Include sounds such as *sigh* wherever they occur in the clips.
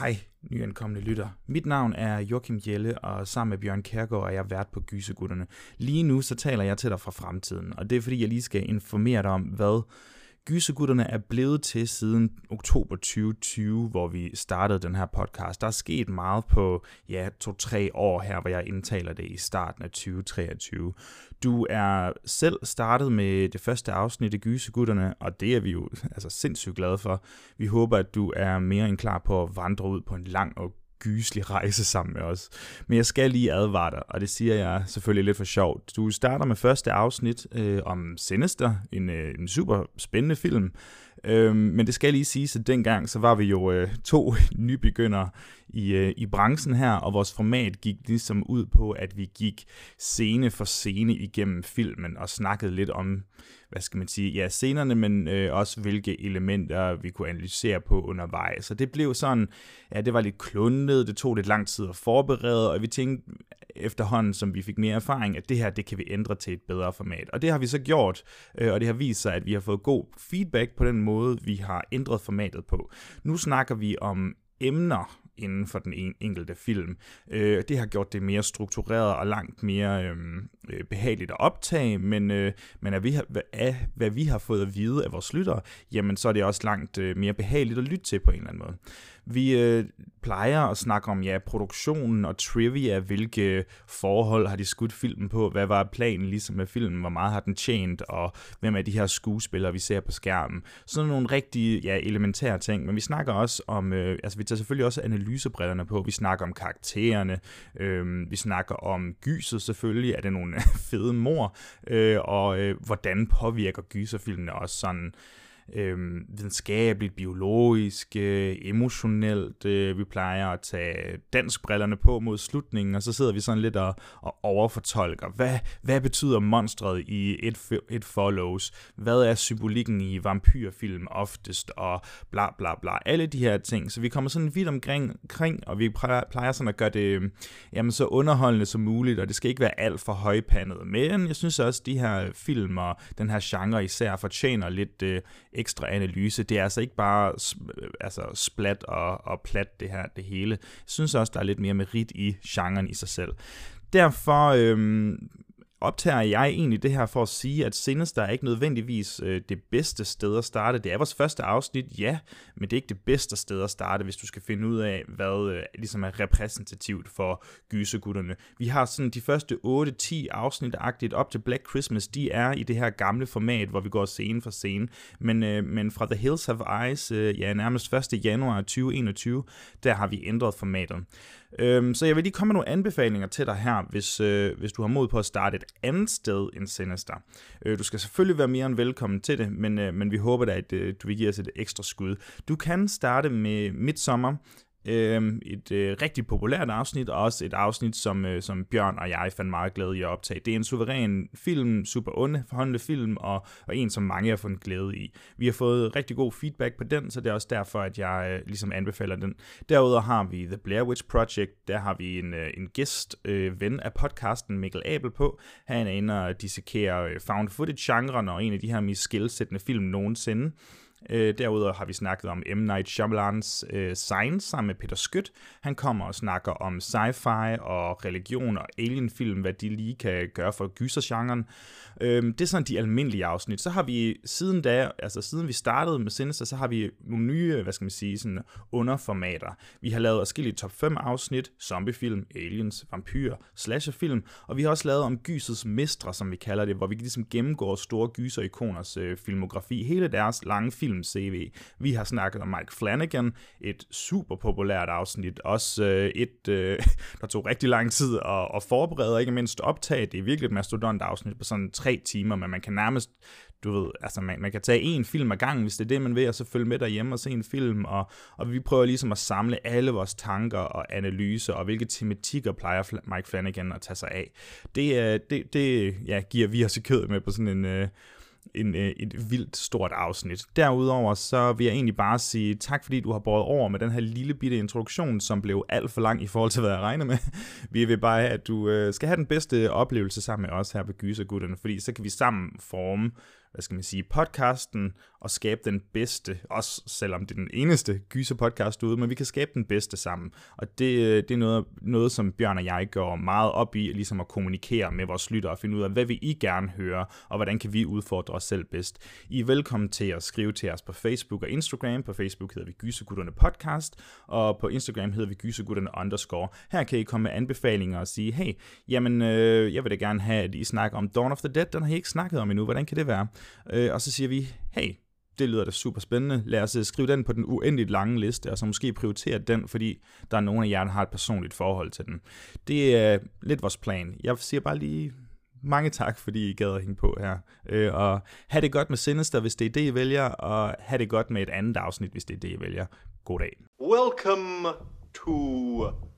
Hej, nyankomne lytter. Mit navn er Joachim Jelle, og sammen med Bjørn Kærgaard er jeg vært på Gysegutterne. Lige nu så taler jeg til dig fra fremtiden, og det er fordi, jeg lige skal informere dig om, hvad Gysegutterne er blevet til siden oktober 2020, hvor vi startede den her podcast. Der er sket meget på ja, to-tre år her, hvor jeg indtaler det i starten af 2023. Du er selv startet med det første afsnit af Gysegutterne, og det er vi jo altså sindssygt glade for. Vi håber, at du er mere end klar på at vandre ud på en lang og gyselig rejse sammen med os. Men jeg skal lige advare dig, og det siger jeg selvfølgelig lidt for sjovt. Du starter med første afsnit øh, om Sinister, en, øh, en super spændende film. Øh, men det skal lige sige, at dengang så var vi jo øh, to *laughs* nybegyndere i, øh, i branchen her, og vores format gik ligesom ud på, at vi gik scene for scene igennem filmen og snakkede lidt om, hvad skal man sige, ja, scenerne, men øh, også hvilke elementer vi kunne analysere på undervejs. Så det blev sådan, ja, det var lidt klundet, det tog lidt lang tid at forberede, og vi tænkte efterhånden, som vi fik mere erfaring, at det her, det kan vi ændre til et bedre format. Og det har vi så gjort, øh, og det har vist sig, at vi har fået god feedback på den måde, vi har ændret formatet på. Nu snakker vi om emner, inden for den en, enkelte film. Øh, det har gjort det mere struktureret og langt mere øhm, øh, behageligt at optage, men, øh, men af, vi har, af hvad vi har fået at vide af vores lyttere, jamen så er det også langt øh, mere behageligt at lytte til på en eller anden måde. Vi øh, plejer at snakke om ja, produktionen og trivia, hvilke forhold har de skudt filmen på, hvad var planen ligesom med filmen, hvor meget har den tjent, og hvem er de her skuespillere, vi ser på skærmen. Sådan nogle rigtig ja, elementære ting, men vi snakker også om, øh, altså vi tager selvfølgelig også analysebrillerne på, vi snakker om karaktererne, øh, vi snakker om gyset selvfølgelig, er det nogle *laughs* fede mor, øh, og øh, hvordan påvirker gyserfilmene også sådan, øh, øh, videnskabeligt, biologisk, øh, emotionelt. Øh, vi plejer at tage danskbrillerne på mod slutningen, og så sidder vi sådan lidt og, og overfortolker. Hvad, hvad betyder monstret i et, et Follows? Hvad er symbolikken i vampyrfilm oftest? Og bla bla bla. Alle de her ting. Så vi kommer sådan vidt omkring, kring, og vi plejer, plejer sådan at gøre det øhm, jamen, så underholdende som muligt, og det skal ikke være alt for højpandet. Men jeg synes også, at de her film og den her genre især fortjener lidt øh, ekstra analyse. Det er altså ikke bare altså splat og, og plat det her det hele. Jeg synes også, der er lidt mere merit i genren i sig selv. Derfor øhm, optager jeg egentlig det her for at sige, at Sinister er ikke nødvendigvis øh, det bedste sted at starte. Det er vores første afsnit, ja, men det er ikke det bedste sted at starte, hvis du skal finde ud af, hvad øh, ligesom er repræsentativt for gysegutterne. Vi har sådan de første 8-10 afsnit-agtigt op til Black Christmas, de er i det her gamle format, hvor vi går scene for scene. Men, øh, men fra The Hills Have Eyes, øh, ja, nærmest 1. januar 2021, der har vi ændret formatet. Øhm, så jeg vil lige komme med nogle anbefalinger til dig her, hvis, øh, hvis du har mod på at starte et andet sted end Sinister. Øh, du skal selvfølgelig være mere end velkommen til det, men, øh, men vi håber da, at øh, du vil give os et ekstra skud. Du kan starte med Midsommer, Øh, et øh, rigtig populært afsnit, og også et afsnit, som, øh, som Bjørn og jeg fandt meget glæde i at optage. Det er en suveræn film, super underholdende film, og, og en, som mange har fundet glæde i. Vi har fået rigtig god feedback på den, så det er også derfor, at jeg øh, ligesom anbefaler den. Derudover har vi The Blair Witch Project, der har vi en, øh, en gæst, øh, ven af podcasten, Mikkel Abel på. Han er inde og dissekerer øh, found footage-genren, og en af de her mest skilsættende film nogensinde. Øh, derudover har vi snakket om M. Night Shyamalans øh, Signs sammen med Peter Skødt. Han kommer og snakker om sci-fi og religion og alienfilm, hvad de lige kan gøre for gysergenren. Øh, det er sådan de almindelige afsnit. Så har vi siden da, altså siden vi startede med Sinister, så har vi nogle nye, hvad skal man sige, sådan underformater. Vi har lavet forskellige top 5 afsnit, zombiefilm, aliens, vampyr, slasherfilm, og vi har også lavet om gysets mestre, som vi kalder det, hvor vi ligesom gennemgår store gyserikoners øh, filmografi, hele deres lange film film-CV. Vi har snakket om Mike Flanagan, et super populært afsnit, også øh, et, øh, *laughs* der tog rigtig lang tid at, at forberede, og ikke mindst optage. Det er virkelig et mastodont afsnit på sådan tre timer, men man kan nærmest du ved, altså man, man kan tage en film ad gangen, hvis det er det, man vil, og så følge med derhjemme og se en film, og, og vi prøver ligesom at samle alle vores tanker og analyser, og hvilke tematikker plejer Mike Flanagan at tage sig af. Det, øh, det, det ja, giver vi os i kød med på sådan en, øh, en, øh, et vildt stort afsnit. Derudover så vil jeg egentlig bare sige tak, fordi du har båret over med den her lille bitte introduktion, som blev alt for lang i forhold til, hvad jeg regner med. *laughs* Vi vil bare have, at du øh, skal have den bedste oplevelse sammen med os her på Gysergutterne, fordi så kan vi sammen forme hvad skal man sige, podcasten, og at skabe den bedste, også selvom det er den eneste gyserpodcast ude, men vi kan skabe den bedste sammen. Og det, øh, det er noget, noget, som Bjørn og jeg går meget op i, ligesom at kommunikere med vores lyttere og finde ud af, hvad vil I gerne høre, og hvordan kan vi udfordre os selv bedst. I er velkommen til at skrive til os på Facebook og Instagram. På Facebook hedder vi Gysegutterne Podcast, og på Instagram hedder vi Gysegutterne underscore. Her kan I komme med anbefalinger og sige, hey, jamen, øh, jeg vil da gerne have, at I snakker om Dawn of the Dead, den har I ikke snakket om endnu, hvordan kan det være? Øh, og så siger vi, hey, det lyder da super spændende. Lad os øh, skrive den på den uendeligt lange liste, og så måske prioritere den, fordi der er nogen af jer, der har et personligt forhold til den. Det er lidt vores plan. Jeg siger bare lige mange tak, fordi I gad at hænge på her. Øh, og have det godt med Sinister, hvis det er det, I vælger, og have det godt med et andet afsnit, hvis det er det, I vælger. God dag. Welcome to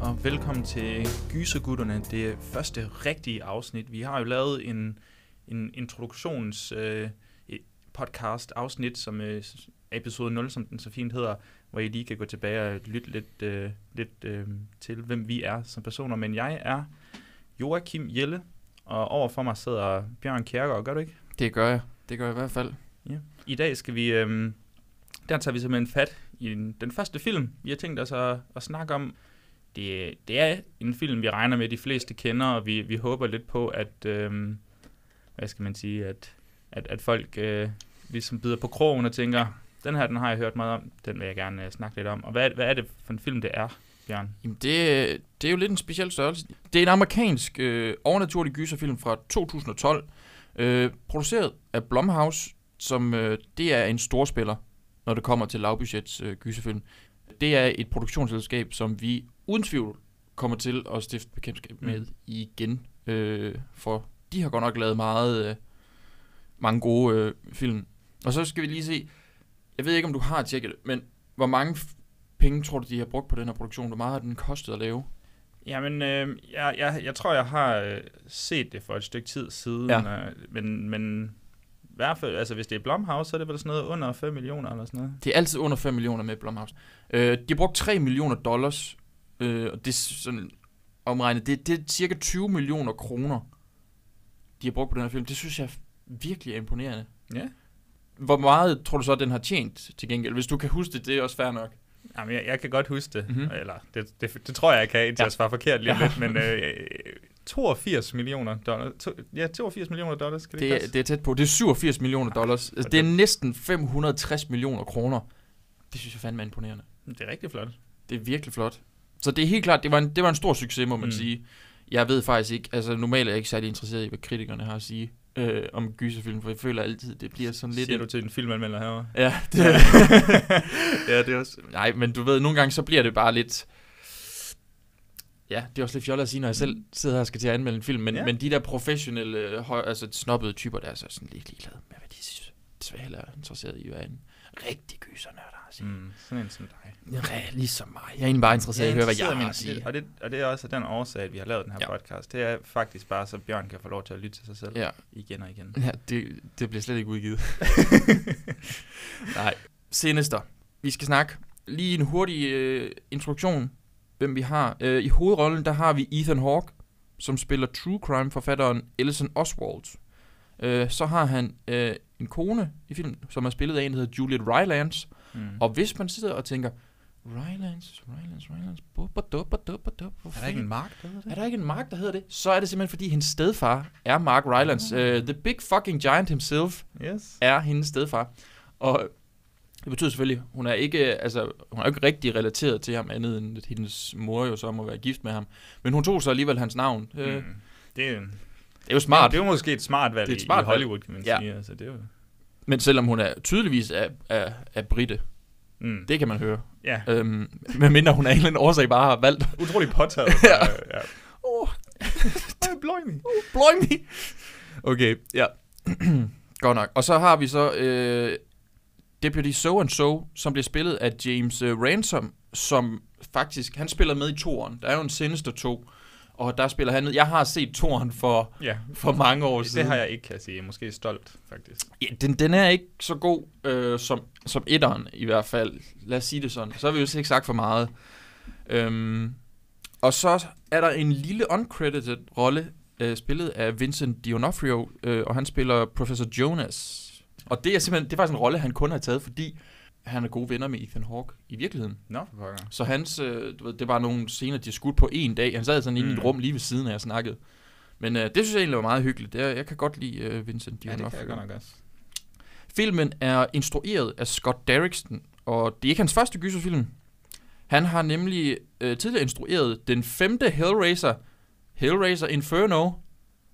og velkommen til Gysergutterne, det første rigtige afsnit. Vi har jo lavet en, en introduktions øh, podcast afsnit, som øh, episode 0, som den så fint hedder, hvor I lige kan gå tilbage og lytte lidt, øh, lidt øh, til, hvem vi er som personer. Men jeg er Joachim Jelle, og overfor mig sidder Bjørn Kjærgaard, gør du ikke? Det gør jeg. Det gør jeg i hvert fald. Ja. I dag skal vi, øh, der tager vi simpelthen fat i den, den første film, vi har tænkt os at, at snakke om. Det, det er en film, vi regner med, de fleste kender, og vi, vi håber lidt på, at, øh, hvad skal man sige, at, at, at folk øh, ligesom bider på krogen og tænker, den her, den har jeg hørt meget om, den vil jeg gerne øh, snakke lidt om. Og hvad, hvad er det for en film, det er, Bjørn? Jamen, det, det er jo lidt en speciel størrelse. Det er en amerikansk øh, overnaturlig gyserfilm fra 2012, øh, produceret af Blumhouse, som øh, det er en storspiller, når det kommer til lavbudgets øh, gyserfilm. Det er et produktionsselskab, som vi uden tvivl kommer til at stifte bekendtskab med Mm. igen. Øh, for de har godt nok lavet meget, øh, mange gode øh, film. Og så skal vi lige se, jeg ved ikke om du har tjekket det, men hvor mange penge tror du, de har brugt på den her produktion? Hvor meget har den kostet at lave? Jamen, øh, jeg, jeg, jeg tror, jeg har øh, set det for et stykke tid siden, Ja. øh, men, men i hvert fald, altså hvis det er Blumhouse, så er det vel sådan noget under 5 millioner eller sådan noget. Det er altid under 5 millioner med Blumhouse. Øh, de har brugt 3 millioner dollars, øh, og det er sådan omregnet, det, det er cirka 20 millioner kroner, de har brugt på den her film. Det synes jeg virkelig er imponerende. Ja. Hvor meget tror du så, at den har tjent til gengæld? Hvis du kan huske det, det er også fair nok. Jamen, jeg, jeg kan godt huske det, Mhm. mm-hmm. eller det, det, det tror jeg, jeg kan, indtil Ja. jeg svarer forkert lige Ja. lidt, men øh, 82 millioner dollars, to, ja, 82 millioner dollars, skal det, Det, det er- tæt på. Det er 87 millioner dollars. Altså, det er næsten 560 millioner kroner. Det synes jeg fandme er imponerende. det er rigtig flot. Det er virkelig flot. Så det er helt klart, det var en, det var en stor succes, må man mm. Mm. sige. Jeg ved faktisk ikke, altså normalt er jeg ikke særlig interesseret i, hvad kritikerne har at sige øh, om gyserfilm, for jeg føler altid, det bliver sådan lidt... Siger du til en filmanmelder herovre? Ja, *laughs* det, ja, det er også... Nej, men du ved, nogle gange så bliver det bare lidt... Ja, det er også lidt fjollet at sige, når jeg selv sidder her og skal til at anmelde en film, men, ja. Men de der professionelle, høj, altså snobbede typer, der er så sådan lidt ligeglade med, hvad de synes. Desværre heller interesseret i, hvad en rigtig gysernørd at sige. Mm, sådan en som dig. Ja, ligesom mig. Jeg er egentlig bare interesseret i at høre, hvad jeg har at sige. Og det, og det er også den årsag, at vi har lavet den her ja. podcast. Det er faktisk bare, så Bjørn kan få lov til at lytte til sig selv Ja, igen og igen. ja det, det bliver slet ikke udgivet. *laughs* Nej. Sinister. Vi skal snakke lige en hurtig øh, introduktion, hvem vi har. Øh, I hovedrollen, der har vi Ethan Hawke, som spiller true crime-forfatteren Ellison Oswald. Øh, så har han øh, en kone i filmen, som er spillet af en, der hedder Juliet Rylance. Mm. Og hvis man sidder og tænker, Rylance, Rylance, Rylance, bubba, dubba, dubba, hvor er der ikke en mark, der hedder det? er der ikke en Mark, der hedder det? Så er det simpelthen, fordi hendes stedfar er Mark Rylance. Uh, the big fucking giant himself Yes. er hendes stedfar. Og det betyder selvfølgelig, hun er ikke, altså, hun er ikke rigtig relateret til ham, andet end at hendes mor jo så må være gift med ham. Men hun tog så alligevel hans navn. Uh, Mm. Det er, jo- det er jo smart, Det er jo måske et smart valg Det er et smart i Hollywood, kan man Ja. sige. Altså, det er jo, men selvom hun er tydeligvis er, er, er britte, mm. det kan man høre. ja, Øhm, medmindre hun af en eller anden årsag bare har valgt, utrolig påtaget. *laughs* Ja. ja. åh, Oh, bløj Bløj me. Okay, ja. *clears throat* Godt nok. Og så har vi så øh, Deputy So and So, som bliver spillet af James uh, Ransom, som faktisk, han spiller med i toren. Der er jo en Sinister 2, og der spiller han med. Jeg har set toren for, Ja, for mange år det siden. har jeg ikke, kan jeg sige. Måske stolt, faktisk. Ja, den, den er ikke så god øh, som, som etteren i hvert fald. Lad os sige det sådan. Så har vi jo ikke sagt for meget. Øhm, og så er der en lille uncredited rolle, øh, spillet af Vincent D'Onofrio, øh, og han spiller Professor Jonas. Og det er simpelthen, det er faktisk en rolle, han kun har taget, fordi han er gode venner med Ethan Hawke i virkeligheden. Nå, for pokker. Så hans, øh, du ved, det var nogle scener, de skudt på en dag. Han sad sådan inde i et Mm. rum lige ved siden af, jeg snakkede. Men øh, det synes jeg egentlig var meget hyggeligt. Det jeg kan godt lide øh, Vincent D'Onofrio. Ja, det kan jeg godt nok også. Filmen er instrueret af Scott Derrickson, og det er ikke hans første gyserfilm. Han har nemlig øh, tidligere instrueret den femte Hellraiser, Hellraiser Inferno.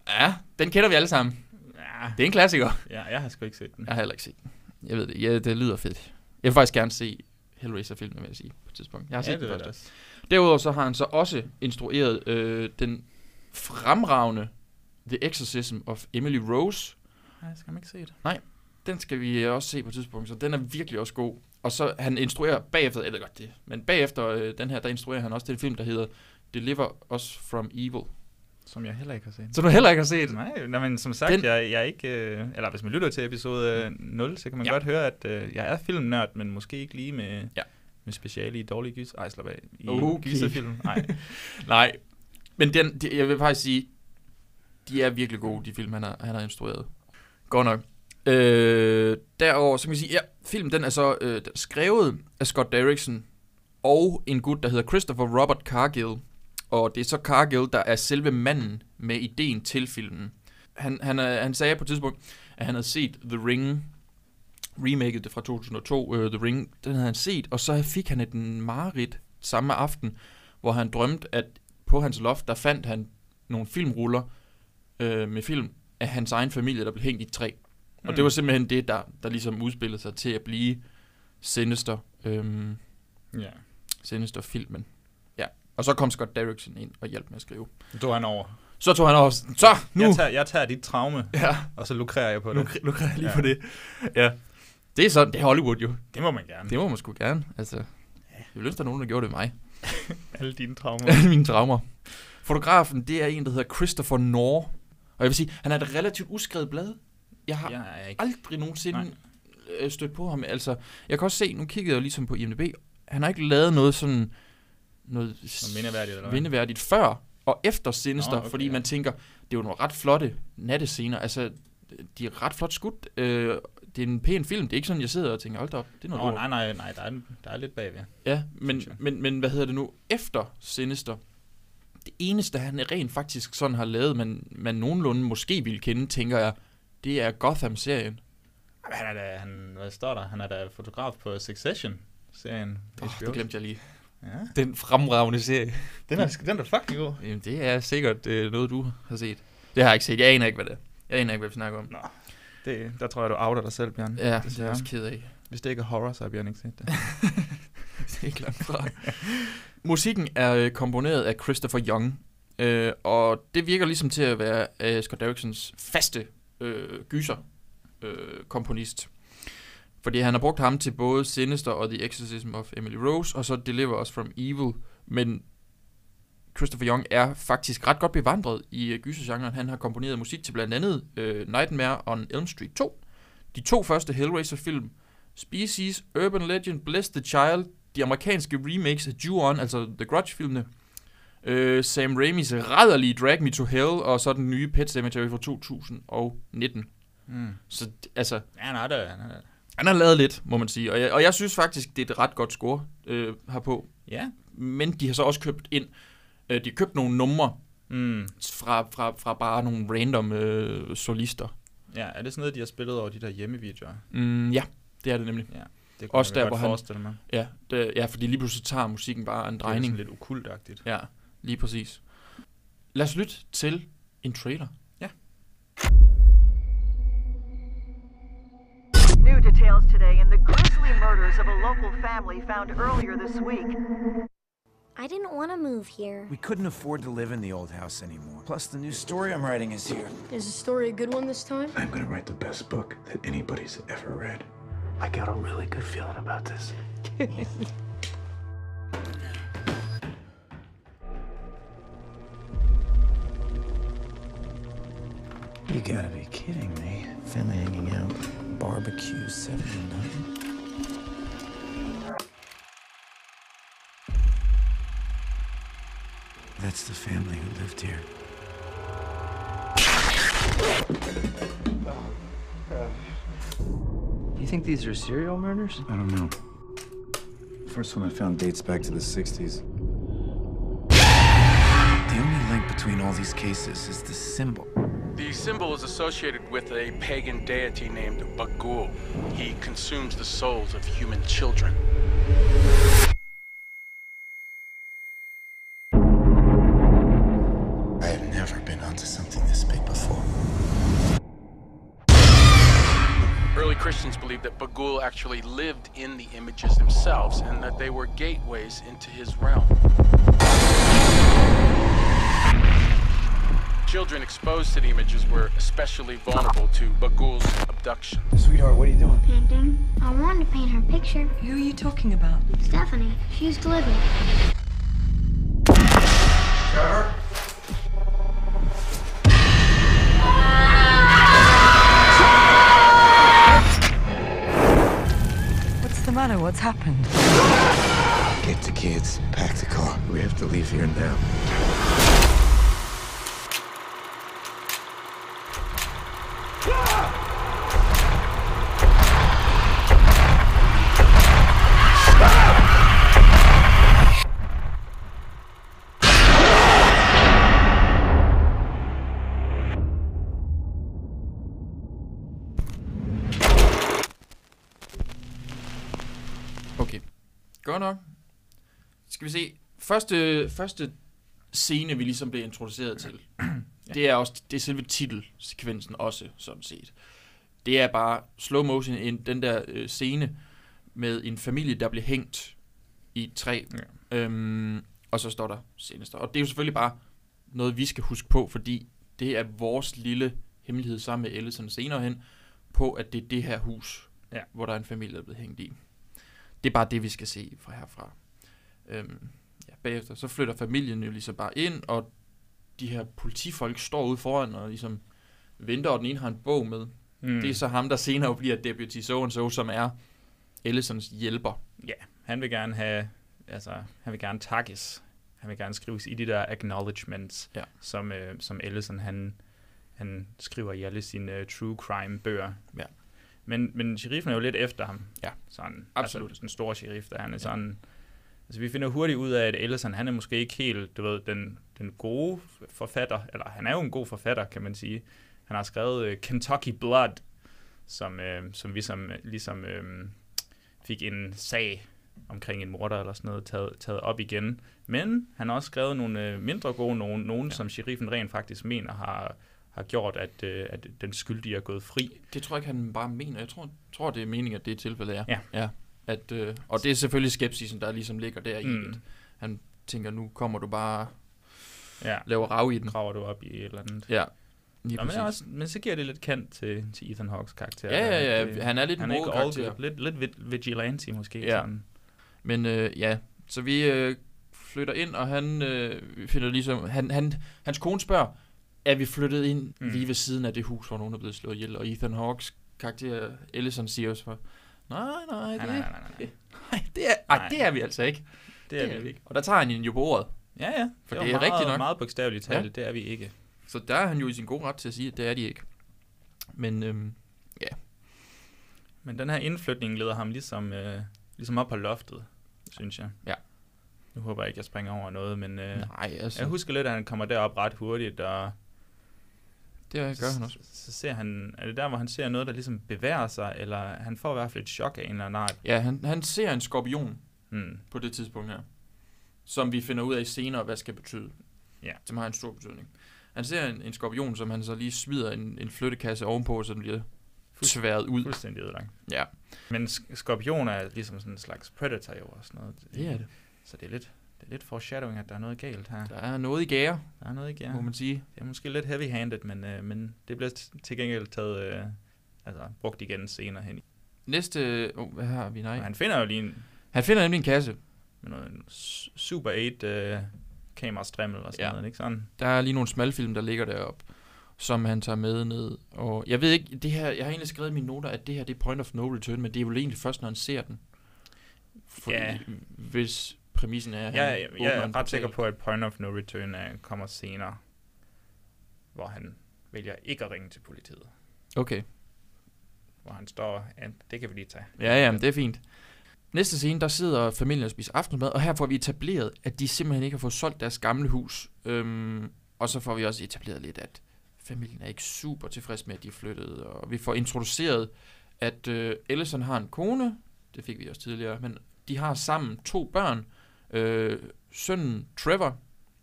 Ja, den kender vi alle sammen. Ja, Det er en klassiker. ja, jeg har sgu ikke set den. Jeg har heller ikke set den. Jeg ved det. Ja, det lyder fedt. Jeg vil faktisk gerne se Hellraiser-filmen, vil jeg sige, på et tidspunkt. Jeg har set ja, den det er første. Derudover så har han så også instrueret øh, den fremragende The Exorcism of Emily Rose, Nej, skal man ikke se det. den skal vi også se på et tidspunkt, så den er virkelig også god. Og så han instruerer bagefter, ved godt det, men bagefter øh, den her, der instruerer han også til en film, der hedder Deliver Us From Evil. Som jeg heller ikke har set. Så du heller ikke har set. Nej, nej, men som sagt, Den- jeg, jeg er ikke... Øh, eller hvis man lytter til episode øh, 0, så kan man Ja. godt høre, at øh, jeg er filmnørd, men måske ikke lige med, Ja. med speciale i dårlige gys. Ej, slap af. I Okay. gyserfilm. Nej. *laughs* Nej, men den, de, jeg vil faktisk sige, de er virkelig gode, de film, han har, han har instrueret. Godt nok. Øh, derover så kan vi sige, ja, filmen den er så øh, skrevet af Scott Derrickson og en gut, der hedder Christopher Robert Cargill. Og det er så Cargill, der er selve manden med ideen til filmen. Han, han, er, han sagde på et tidspunkt, at han havde set The Ring, remaket det fra 2002, uh, The Ring, den havde han set, og så fik han et mareridt samme aften, hvor han drømte, at på hans loft, der fandt han nogle filmruller øh, med film af hans egen familie, der blev hængt i træ. Og Mm. det var simpelthen det, der, der ligesom udspillede sig til at blive Sinister, øhm, ja. Sinister-filmen. Og så kom Scott Derrickson ind og hjalp med at skrive. Nu tog han over. Så tog han også, så nu! Jeg tager, jeg tager dit traume, Ja, og så lukrerer jeg på det. nu kan jeg lige Ja. på det. Ja. Det er sådan, det er Hollywood jo. Det må man gerne. Det må man sgu gerne. Altså, jeg vil ønske, der er nogen, der gjorde det med mig. *laughs* Alle dine traumer. Alle mine traumer. Fotografen, det er en, der hedder Christopher Knorr. Og jeg vil sige, han er et relativt uskrevet blad. Jeg har jeg er ikke. aldrig nogensinde Nej. øh, stødt på ham. Altså, jeg kan også se, nu kiggede jeg jo ligesom på IMDb, han har ikke lavet noget sådan noget Noget mindeværdigt, eller mindeværdigt før og efter Sinister, Nå, okay, fordi ja. man tænker, det er jo nogle ret flotte nattescener. Altså, de er ret flot skudt. Øh, det er en pæn film. Det er ikke sådan, jeg sidder og tænker, hold da op, det er noget Nå, lort. nej, nej, nej, der er, der er lidt bagved. Ja, men, men, men hvad hedder det nu? Efter Sinister, det eneste, han rent faktisk sådan har lavet, man, man nogenlunde måske ville kende, tænker jeg, det er Gotham-serien. Han er da, han, hvad står der? Han er da fotograf på Succession-serien. Oh, det glemte jeg lige. Ja. Den fremragende serie. Den er, den er fucking god. Jamen, det er sikkert øh, noget, du har set. Det har jeg ikke set. Jeg aner ikke, hvad det er. Jeg aner ikke, hvad vi snakker om. Nå, det, der tror jeg, du outer dig selv, Bjørn. Ja, det er jeg også ked af. Hvis det ikke er horror, så har Bjørn ikke set det. *laughs* det er ikke langt fra. Musikken er øh, komponeret af Christopher Young, øh, og det virker ligesom til at være øh, Scott Derricksons faste øh, gyser øh, komponist. Fordi han har brugt ham til både Sinister og The Exorcism of Emily Rose, og så Deliver Us From Evil, men Christopher Young er faktisk ret godt bevandret i øh, gysergenren. Han har komponeret musik til blandt andet øh, Nightmare on Elm Street 2, de to første Hellraiser-film, Species, Urban Legend, Bless the Child, de amerikanske remakes af Ju-On, altså The Grudge-filmene, øh, Sam Raimis rædderlige Drag Me to Hell, og så den nye Pet Cemetery fra 2019. Mm. Så altså, Ja, han er det. Han er det. Han har lavet lidt, må man sige, og jeg, og jeg synes faktisk, det er et ret godt score øh, herpå. Ja. Men de har så også købt ind, øh, de har købt nogle numre Mm. fra, fra, fra bare nogle random øh, solister. Ja, er det sådan noget, de har spillet over de der hjemmevideoer? Mm, ja, det er det nemlig. Det Også jeg der, godt hvor han- mig. Ja, det, ja, fordi lige pludselig tager musikken bare en Det er drejning. sådan lidt okultagtigt. Ja, lige præcis. Lad os lytte til en trailer. New details today in the grisly murders of a local family found earlier this week. I didn't want to move here. We couldn't afford to live in the old house anymore. Plus, the new story I'm writing is here. Is the story a good one this time? I'm gonna write the best book that anybody's ever read. I got a really good feeling about this. *laughs* You gotta be kidding me. Family hanging out. Barbecue 79. That's the family who lived here. You think these are serial murders? I don't know. The First one I found dates back to the 60s. The only link between all these cases is the symbol. The symbol is associated with a pagan deity named Bagul. He consumes the souls of human children. I have never been onto something this big before. Early Christians believed that Bagul actually lived in the images themselves and that they were gateways into his realm. Children exposed to the images were especially vulnerable to Bagul's abduction. Sweetheart, what are you doing? Painting. I wanted to paint her picture. Who are you talking about? Stephanie. She used to live here. What's the matter? What's happened? Get the kids, pack the car. We have to leave here now. Okay. Godt nok. Skal vi se. Første, første scene, vi ligesom blev introduceret til, det er også det er selve titelsekvensen også, sådan set. Det er bare slow motion, en, den der øh, scene med en familie, der bliver hængt i et træ. Ja. Øhm, og så står der seneste. Og det er jo selvfølgelig bare noget, vi skal huske på, fordi det er vores lille hemmelighed sammen med Ellison senere hen, på at det er det her hus, Ja. hvor der er en familie, der er blevet hængt i. Det er bare det, vi skal se fra herfra. Øhm, ja, bagefter så flytter familien jo ligesom bare ind, og de her politifolk står ude foran og ligesom venter, og den ene har en bog med. Mm. Det er så ham, der senere bliver deputy so and so, som er Ellisons hjælper. Ja, han vil gerne have, altså, han vil gerne takkes. Han vil gerne skrives i de der acknowledgements, Ja. som, øh, som Ellison, han, han skriver i alle sine uh, true crime bøger. Ja. Men, men sheriffen er jo lidt efter ham. Ja, sådan, absolut. Altså, den store sheriff, der han er Ja. sådan... Altså, vi finder hurtigt ud af, at Ellison, han er måske ikke helt, du ved, den, den gode forfatter, eller han er jo en god forfatter, kan man sige. Han har skrevet uh, Kentucky Blood, som, øh, som vi som, ligesom øh, fik en sag omkring en morder eller sådan noget taget, taget op igen. Men han har også skrevet nogle øh, mindre gode, nogen, nogen ja. som sheriffen rent faktisk mener har, har gjort, at, øh, at den skyldige er gået fri. Det tror jeg ikke, han bare mener. Jeg tror, tror det er meningen, at det tilfældet er. Ja. ja. At, øh, og det er selvfølgelig skepsisen, der ligesom ligger der i. Mm. at Han tænker, nu kommer du bare Ja. laver rav i den. Graver du op i et eller andet. Ja, lige Nå, men, også, men så giver det lidt kant til, til Ethan Hawks karakter. Ja, ja, ja. Det- Han er lidt han er ikke karakter. good. Lidt, lidt vig- vigilante måske. Ja. Sådan. Men øh, ja, så vi øh, flytter ind, og han øh, finder ligesom... Han, han, hans kone spørger, er vi flyttet ind Mm. lige ved siden af det hus, hvor nogen er blevet slået ihjel? Og Ethan Hawks karakter, Ellison, siger også for, nej, nej, det, Nej, nej, nej, nej, *laughs* nej. det er, ej, Nej. det er vi altså ikke. Det er, vi ikke. Og der tager han jo på ordet. Ja, ja. For var det er meget, rigtigt nok. Meget bogstaveligt talt, Ja. det er vi ikke. Så der er han jo i sin gode ret til at sige, at det er de ikke. Men øhm, ja, Men den her indflytning leder ham ligesom, øh, ligesom op på loftet, synes jeg. Ja. Nu håber jeg ikke, jeg springer over noget, men øh, nej, altså, jeg husker lidt, at han kommer derop ret hurtigt, og det gør han også. så, så ser han, er det der, hvor han ser noget, der ligesom bevæger sig, eller han får i hvert fald et chok af en eller anden art. Ja, han, han ser en skorpion Hmm. på det tidspunkt her, som vi finder ud af senere, hvad skal betyde. Ja. Som har en stor betydning. Han ser en, en skorpion, som han så lige smider en, en flyttekasse ovenpå, så den bliver tværet ud. Fuldstændig ødelagt. Ja, Men sk- skorpioner er ligesom sådan en slags predator jo og sådan noget. det er det. Så det er lidt, det er lidt foreshadowing, at der er noget galt her. Der er noget i gære, Der er noget ikke, ja. må man sige. Det er måske lidt heavy-handed, men, øh, men det bliver til gengæld taget, øh, altså brugt igen senere hen. Næste... Oh, hvad har vi? Nej. Og han finder jo lige en, Han finder nemlig en kasse. med noget en Super 8 øh, kamerastrimmel og sådan Ja. noget, ikke sådan? Der er lige nogle smalfilm, der ligger deroppe, som han tager med ned. Og jeg ved ikke, det her, jeg har egentlig skrevet i mine noter, at det her det er point of no return, men det er vel egentlig først, når han ser den. Fordi, Ja. Hvis præmissen er, han Jeg, jeg, er ret sikker på, at Point of No Return er, kommer senere, hvor han vælger ikke at ringe til politiet. Okay. Hvor han står, ja, det kan vi lige tage. Ja, ja, men det er fint. Næste scene, der sidder familien og spiser aftensmad, og her får vi etableret, at de simpelthen ikke har fået solgt deres gamle hus. Øhm, og så får vi også etableret lidt, at familien er ikke super tilfreds med, at de er flyttet. Og vi får introduceret, at øh, Ellison har en kone, det fik vi også tidligere, men de har sammen to børn, øh, sønnen Trevor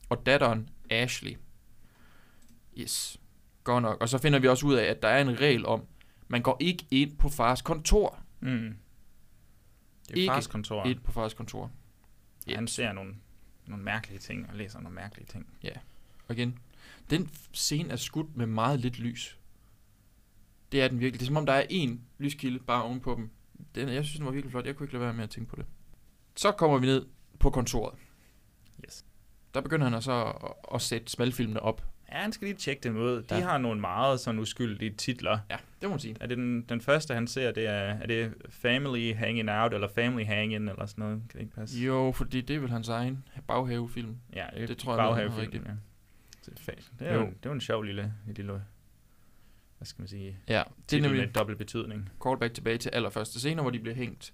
og datteren Ashley. Yes, godt nok. Og så finder vi også ud af, at der er en regel om, man går ikke ind på fars kontor. Mm. Det er Ikke fars kontor. Ind på fars kontor. Ja. Han ser nogle, nogle mærkelige ting og læser nogle mærkelige ting. Ja, og igen, den scene er skudt med meget lidt lys. Det er den virkelig. Det er som om, der er én lyskilde bare ovenpå dem. Den, jeg synes, den var virkelig flot. Jeg kunne ikke lade være med at tænke på det. Så kommer vi ned på kontoret. Yes. Der begynder han så at, at sætte smalfilmene op. Ja, han skal lige tjekke dem ud. De Ja. har nogle meget sådan uskyldige titler. Ja, det må man sige. Er det den, den første, han ser, det er, er det Family Hanging Out, eller Family Hanging, eller sådan noget? Kan det ikke passe? Jo, fordi det er vel hans egen baghavefilm. Ja, det tror jeg, det er baghavefilm, rigtigt. Ja. Det er, det er, Jo. jo. det er jo en sjov lille, lille hvad skal man sige, Ja, det er nemlig med dobbelt betydning. callback tilbage til allerførste scene, hvor de bliver hængt.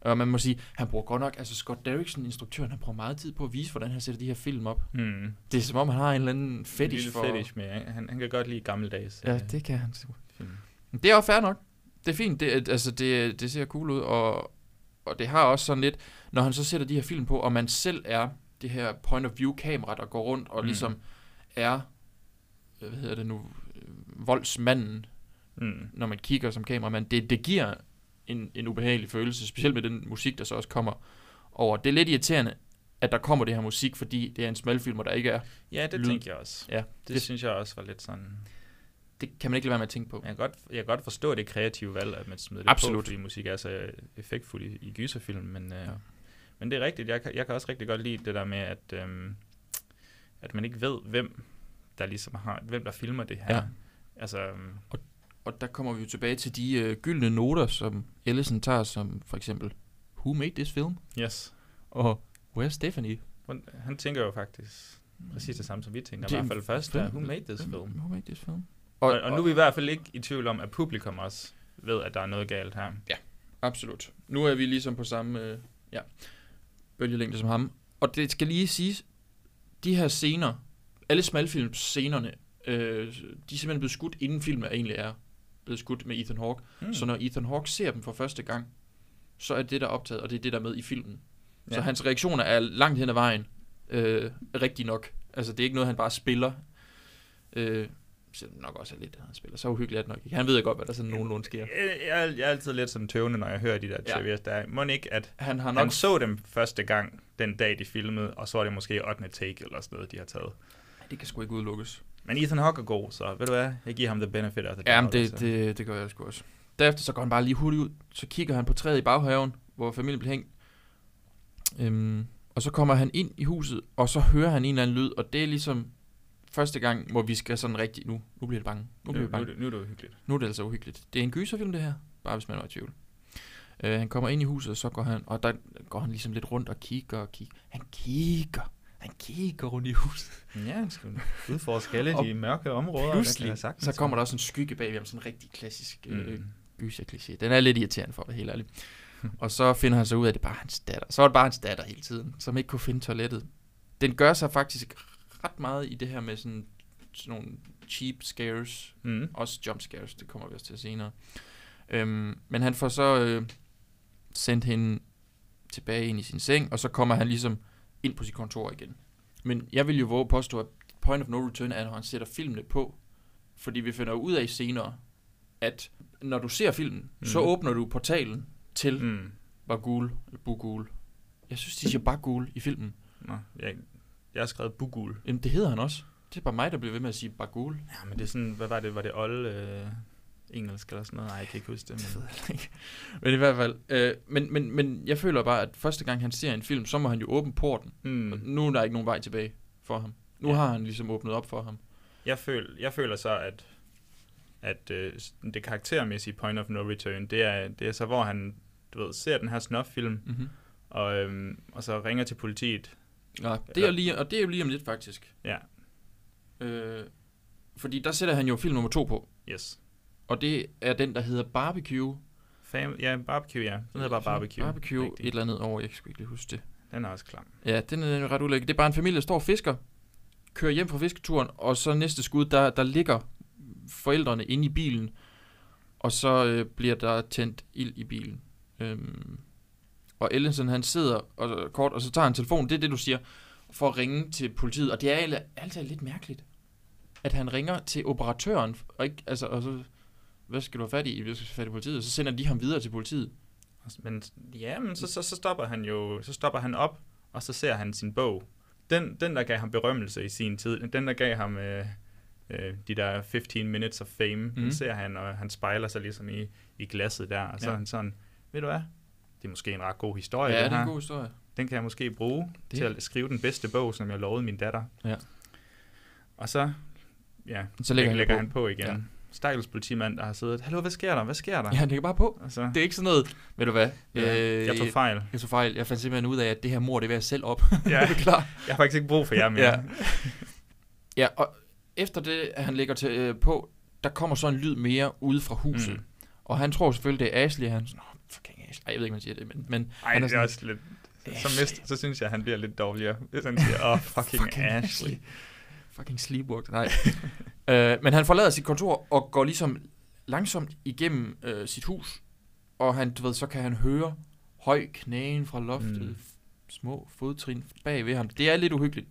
Og man må sige, han bruger godt nok, altså Scott Derrickson, instruktøren, han bruger meget tid på at vise, hvordan han sætter de her film op. Mm. Det er som om, han har en eller anden fetish lille for... fetish med, han, han kan godt lide gammeldags. Ja, øh, det kan han. film. Det er også fair nok. Det er fint. Det, er- altså, det, det ser cool ud, og, og det har også sådan lidt, når han så sætter de her film på, og man selv er det her point of view kamera, der går rundt og Mm. ligesom er, hvad hedder det nu, øh, voldsmanden, Mm. når man kigger som kameramand. Det, det giver en, en ubehagelig følelse, specielt med den musik, der så også kommer over. Det er lidt irriterende, at der kommer det her musik, fordi det er en smalfilm, og der ikke er Ja, det lyd. tænker jeg også. Ja, Det, det, synes jeg også var lidt sådan... det kan man ikke lade være med at tænke på. Jeg kan godt, jeg kan godt forstå det kreative valg, at man smider det Absolut. på, fordi musik er så effektfuld i, i gyserfilm, men, øh, Ja. ja. men det er rigtigt. Jeg kan, jeg kan også rigtig godt lide det der med, at, øhm, at man ikke ved, hvem der ligesom har, hvem der filmer det her. Ja. Altså, øhm, Og der kommer vi jo tilbage til de øh, gyldne noter, som Ellison tager, som for eksempel, Who made this film? yes. Og Where's Stephanie? Han, han tænker jo faktisk præcis det samme, som vi tænker. Det I er hvert fald først, film. der, who made this film? Who made this film? Og, og, og nu er vi i hvert fald ikke i tvivl om, at publikum også ved, at der er noget galt her. Absolut. Nu er vi ligesom på samme øh, ja, bølgelængde som ham. Og det skal lige siges, de her scener, alle smalfilmscenerne, øh, de er simpelthen blevet skudt, inden filmen egentlig er blevet skudt med Ethan Hawke. Hmm. Så når Ethan Hawke ser dem for første gang, så er det der optaget, og det er det der er med i filmen. Ja. Så Ja. hans reaktioner er langt hen ad vejen øh, rigtig nok. Altså det er ikke noget, han bare spiller. Øh, selvom nok også er lidt, han spiller. Så uhyggeligt er det nok ikke. Han ved godt, hvad der sådan nogenlunde sker. Jeg, jeg, jeg er altid lidt som tøvende, når jeg hører de der Ja. trivias. Der må ikke, at Han har han nok... så dem første gang, den dag de filmede, og så var det måske 8. take eller sådan noget, de har taget. Det kan sgu ikke udelukkes. Men Ethan Hawke er god, så ved du hvad? Jeg giver ham the benefit of the doubt, det, altså. det, det gør jeg sgu også. Derefter så går han bare lige hurtigt ud. Så kigger han på træet i baghaven, hvor familien bliver hængt. Øhm, og så kommer han ind i huset, og så hører han en eller anden lyd, og det er ligesom første gang, hvor vi skal sådan rigtig, nu, nu bliver det bange. Nu Nu, bliver nu, vi bange. er det- nu er det uhyggeligt. Nu er det altså uhyggeligt. Det er en gyserfilm, det her. Bare hvis man var i tvivl. Uh, han kommer ind i huset, og så går han, og der går han ligesom lidt rundt og kigger og kigger. Han kigger. Han kigger rundt i huset. Ja, han skal udforske alle de mørke områder. Pludselig, sagtens så kommer der også en skygge bag ham, sådan en rigtig klassisk øh, Mm. gyser-kliché. Den er lidt irriterende for være helt ærlig. *laughs* og så finder han så ud af, at det er bare hans datter. Så var det bare hans datter hele tiden, som ikke kunne finde toilettet. Den gør sig faktisk ret meget i det her med sådan, sådan nogle cheap scares. Mm. Også jump scares, det kommer vi også til senere. Øhm, men han får så øh, sendt hende tilbage ind i sin seng, og så kommer han ligesom ind på sit kontor igen. Men jeg vil jo våge at påstå, at point of no return er, når han sætter filmene på. Fordi vi finder ud af senere, at når du ser filmen, mm. så Mhm. åbner du portalen til mm. Bagul, Bugul. Jeg synes, de siger Bagul i filmen. Nå, jeg, jeg har skrevet Bugul. Jamen, det hedder han også. Det er bare mig, der bliver ved med at sige Bagul. Ja, men det er sådan, hvad var det? Var det Olle? Øh, engelsk eller sådan noget. Nej, jeg kan ikke huske det. Men... *laughs* Men i hvert fald, øh, men, men, men jeg føler bare, at første gang han ser en film, så må han jo åbne porten. Mm. Og nu er der ikke nogen vej tilbage for ham. Nu Ja. har han ligesom åbnet op for ham. Jeg, føl, jeg føler så, at, at øh, det karaktermæssige point of no return, det er, det er så, hvor han du ved, ser den her snuff-film, Mhm. og, øhm, og så ringer til politiet. Ja, det er lige, og det er jo lige om lidt faktisk. Ja. Øh, fordi der sætter han jo film nummer to på. Yes. Og det er den, der hedder Barbecue. Fam, ja, barbecue, ja. Den hedder bare barbecue. Barbecue, Rigtigt. et eller andet over, jeg kan sgu ikke lige huske det. Den er også klam. Ja, den er ret ulækker. Det er bare en familie, der står og fisker, kører hjem fra fisketuren, og så næste skud, der, der ligger forældrene inde i bilen, og så øh, bliver der tændt ild i bilen. Øhm, og Ellenson, han sidder og, kort, og så tager han telefonen, det er det, du siger, for at ringe til politiet. Og det er alt- altid lidt mærkeligt, at han ringer til operatøren, og ikke, altså, og så, hvad skal du have fat i, du skal have fat i politiet? Så sender de ham videre til politiet. Men ja, men så, så, så stopper han jo, så stopper han op, og så ser han sin bog. Den, den der gav ham berømmelse i sin tid, den der gav ham øh, øh, de der 15 minutes of fame, mm. Mhm. den ser han, og han spejler sig ligesom i, i glasset der, og så Ja. er han sådan, ved du hvad, det er måske en ret god historie, Ja, den det er en her. god historie. Den kan jeg måske bruge Det- til at skrive den bedste bog, som jeg lovede min datter. Ja. Og så, ja, Så lægger han lægger på. han på igen. Ja. Stakkels politimand, der har siddet, hallo, hvad sker der, hvad sker der? Ja, han lægger bare på. Altså, Det er ikke sådan noget, ved du hvad? Ja, jeg tog fejl. Jeg tog fejl. Jeg fandt simpelthen ud af, at det her mor, det vil jeg selv op. Ja. *laughs* er klar? Jeg har faktisk ikke brug for jer mere. Ja. ja, og efter det, at han lægger til, øh, på, der kommer så en lyd mere ude fra huset. Mm. Og han tror selvfølgelig, det er Ashley. Han er sådan, "Nå, fucking Ashley. Ej, jeg ved ikke, man siger det, men... men Ej, han det er sådan, også lidt... Så, mist, så synes jeg, han bliver lidt dårligere, hvis han siger, oh, fucking, fucking Ashley. Fucking sleepwalk. Nej. *laughs* øh, men han forlader sit kontor og går ligesom langsomt igennem øh, sit hus. Og han, du ved, så kan han høre høj knæen fra loftet. Mm. Små fodtrin bag ved ham. Det er lidt uhyggeligt.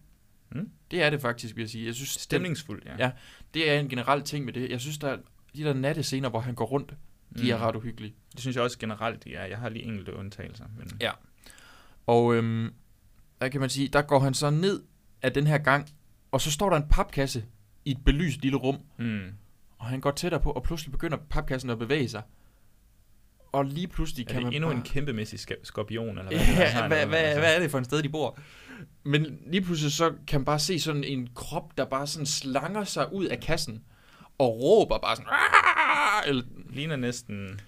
Mm. Det er det faktisk, vil jeg sige. Jeg synes, Stemningsfuldt, ja. ja. Det er en generel ting med det. Jeg synes, der er de der nattescener, hvor han går rundt, de mm. er ret uhyggelige. Det synes jeg også generelt, de er. Jeg har lige enkelte undtagelser. Men... Ja. Og øhm, hvad kan man sige, der går han så ned af den her gang, og så står der en papkasse i et belyst lille rum, Mm. og han går tættere på, og pludselig begynder papkassen at bevæge sig. Og lige pludselig Er kan det man endnu bare... en kæmpemæssig skorpion, eller *laughs* hvad? det er, Ja, hvad, hvad, altså? hvad er det for en sted, de bor? Men lige pludselig så kan man bare se sådan en krop, der bare sådan slanger sig ud af kassen, og råber bare sådan... "Aah!" Eller, Ligner næsten...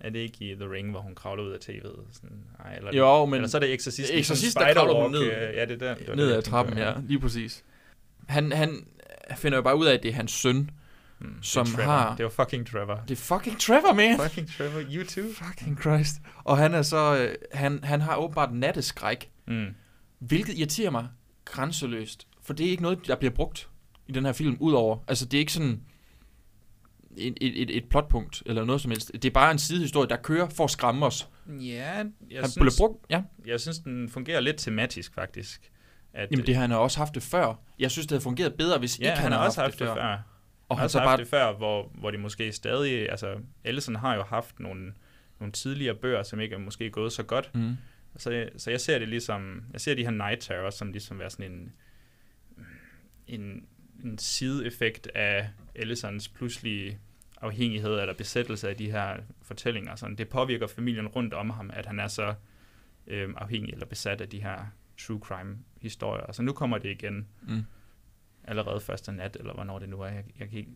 Er det ikke i The Ring, hvor hun kravler ud af tv'et? Sådan, ej, eller, Jo, men- Eller så er det Exorcist. i Exorcist, sådan der kravler hun ned. øh, Ja, det er der. det ned ad trappen, ja, lige præcis. Han, han finder jo bare ud af, at det er hans søn, Mm, det som Trevor. har... Det var fucking Trevor. Det er fucking Trevor, man! Fucking Trevor, you too. Fucking Christ. Og han er så... Øh, han, han har åbenbart natteskræk, Mm. hvilket irriterer mig grænseløst. For det er ikke noget, der bliver brugt i den her film, udover... Altså, det er ikke sådan et, et, et, plotpunkt eller noget som helst. Det er bare en sidehistorie, der kører for at skræmme os. Ja, jeg Han synes, brugt... Ja. jeg synes, den fungerer lidt tematisk, faktisk. At, Jamen, det har han også haft det før. Jeg synes, det havde fungeret bedre, hvis ja, ikke han har også haft det før. Og Og han han så har haft bare... det før, hvor, hvor de måske stadig... Altså, Ellison har jo haft nogle, nogle tidligere bøger, som ikke er måske gået så godt. Mm. Så, så jeg ser det ligesom... Jeg ser de her Night Terror som ligesom være sådan en... En, en sideeffekt af Ellisons pludselige afhængighed eller besættelse af de her fortællinger. Sådan, det påvirker familien rundt om ham, at han er så øhm, afhængig eller besat af de her true crime historier. Så nu kommer det igen Mm. allerede første nat, eller hvornår det nu er. Jeg, jeg, ikke,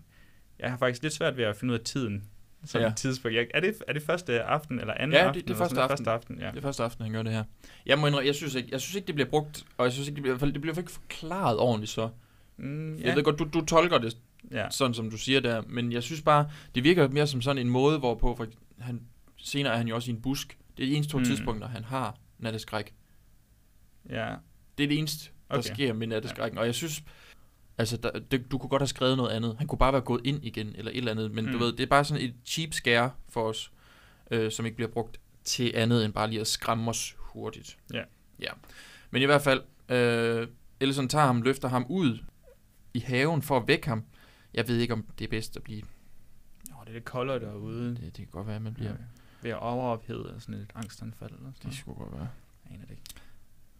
jeg har faktisk lidt svært ved at finde ud af tiden. Sådan Ja. ja. tidspunkt. Jeg, er, det, er det første aften, eller anden Ja, aften? det, det er første aften. Første aften, ja. Det er første aften, han gør det her. Jeg må indrømme, jeg synes ikke, jeg synes ikke det bliver brugt, og jeg synes ikke, det bliver, det bliver ikke forklaret ordentligt så. Mm, Ja. Jeg ved godt, du, du tolker det ja. sådan, som du siger der, men jeg synes bare, det virker mere som sådan en måde, hvorpå for, han, senere er han jo også i en busk. Det er de eneste to Mm. tidspunkter, han har natteskræk. ja. Det er det eneste, der Okay. sker med natteskrækken, og jeg synes, altså, der, det, du kunne godt have skrevet noget andet. Han kunne bare være gået ind igen, eller et eller andet, men mm. du ved, det er bare sådan et cheap scare for os, øh, som ikke bliver brugt til andet end bare lige at skræmme os hurtigt. Ja. Ja. Men i hvert fald, øh, Ellison tager ham, løfter ham ud i haven for at vække ham. Jeg ved ikke, om det er bedst at blive... Oh, det er lidt koldere derude. Det, det kan godt være, at man bliver... Ja. Ved at overophede og sådan et angstanfald. Eller sådan Det skulle godt være. Jeg aner det ikke.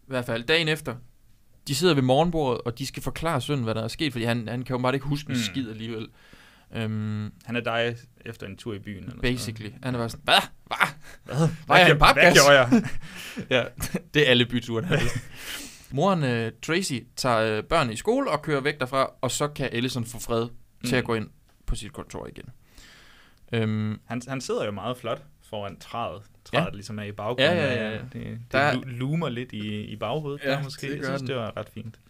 I hvert fald dagen efter, de sidder ved morgenbordet, og de skal forklare sønnen, hvad der er sket, fordi han, han kan jo bare ikke huske en Mm. skid alligevel. Øhm, Han er dig efter en tur i byen. Eller basically. Han er bare sådan, hvad? Hvad? Hvad? Er en hvad, hvad papgas? gjorde jeg? *laughs* ja, det er alle byturene. *laughs* Moren øh, Tracy tager øh, børnene i skole og kører væk derfra, og så kan Ellison få fred til at Mm. gå ind på sit kontor igen. Øhm, Han, han sidder jo meget flot foran træet. Ja. Træet ligesom er i baggrunden. Ja, ja, ja, ja. Det, det Der er- lu- loomer lidt i, i baghovedet Ja, der måske. det Jeg synes, den. det var ret fint.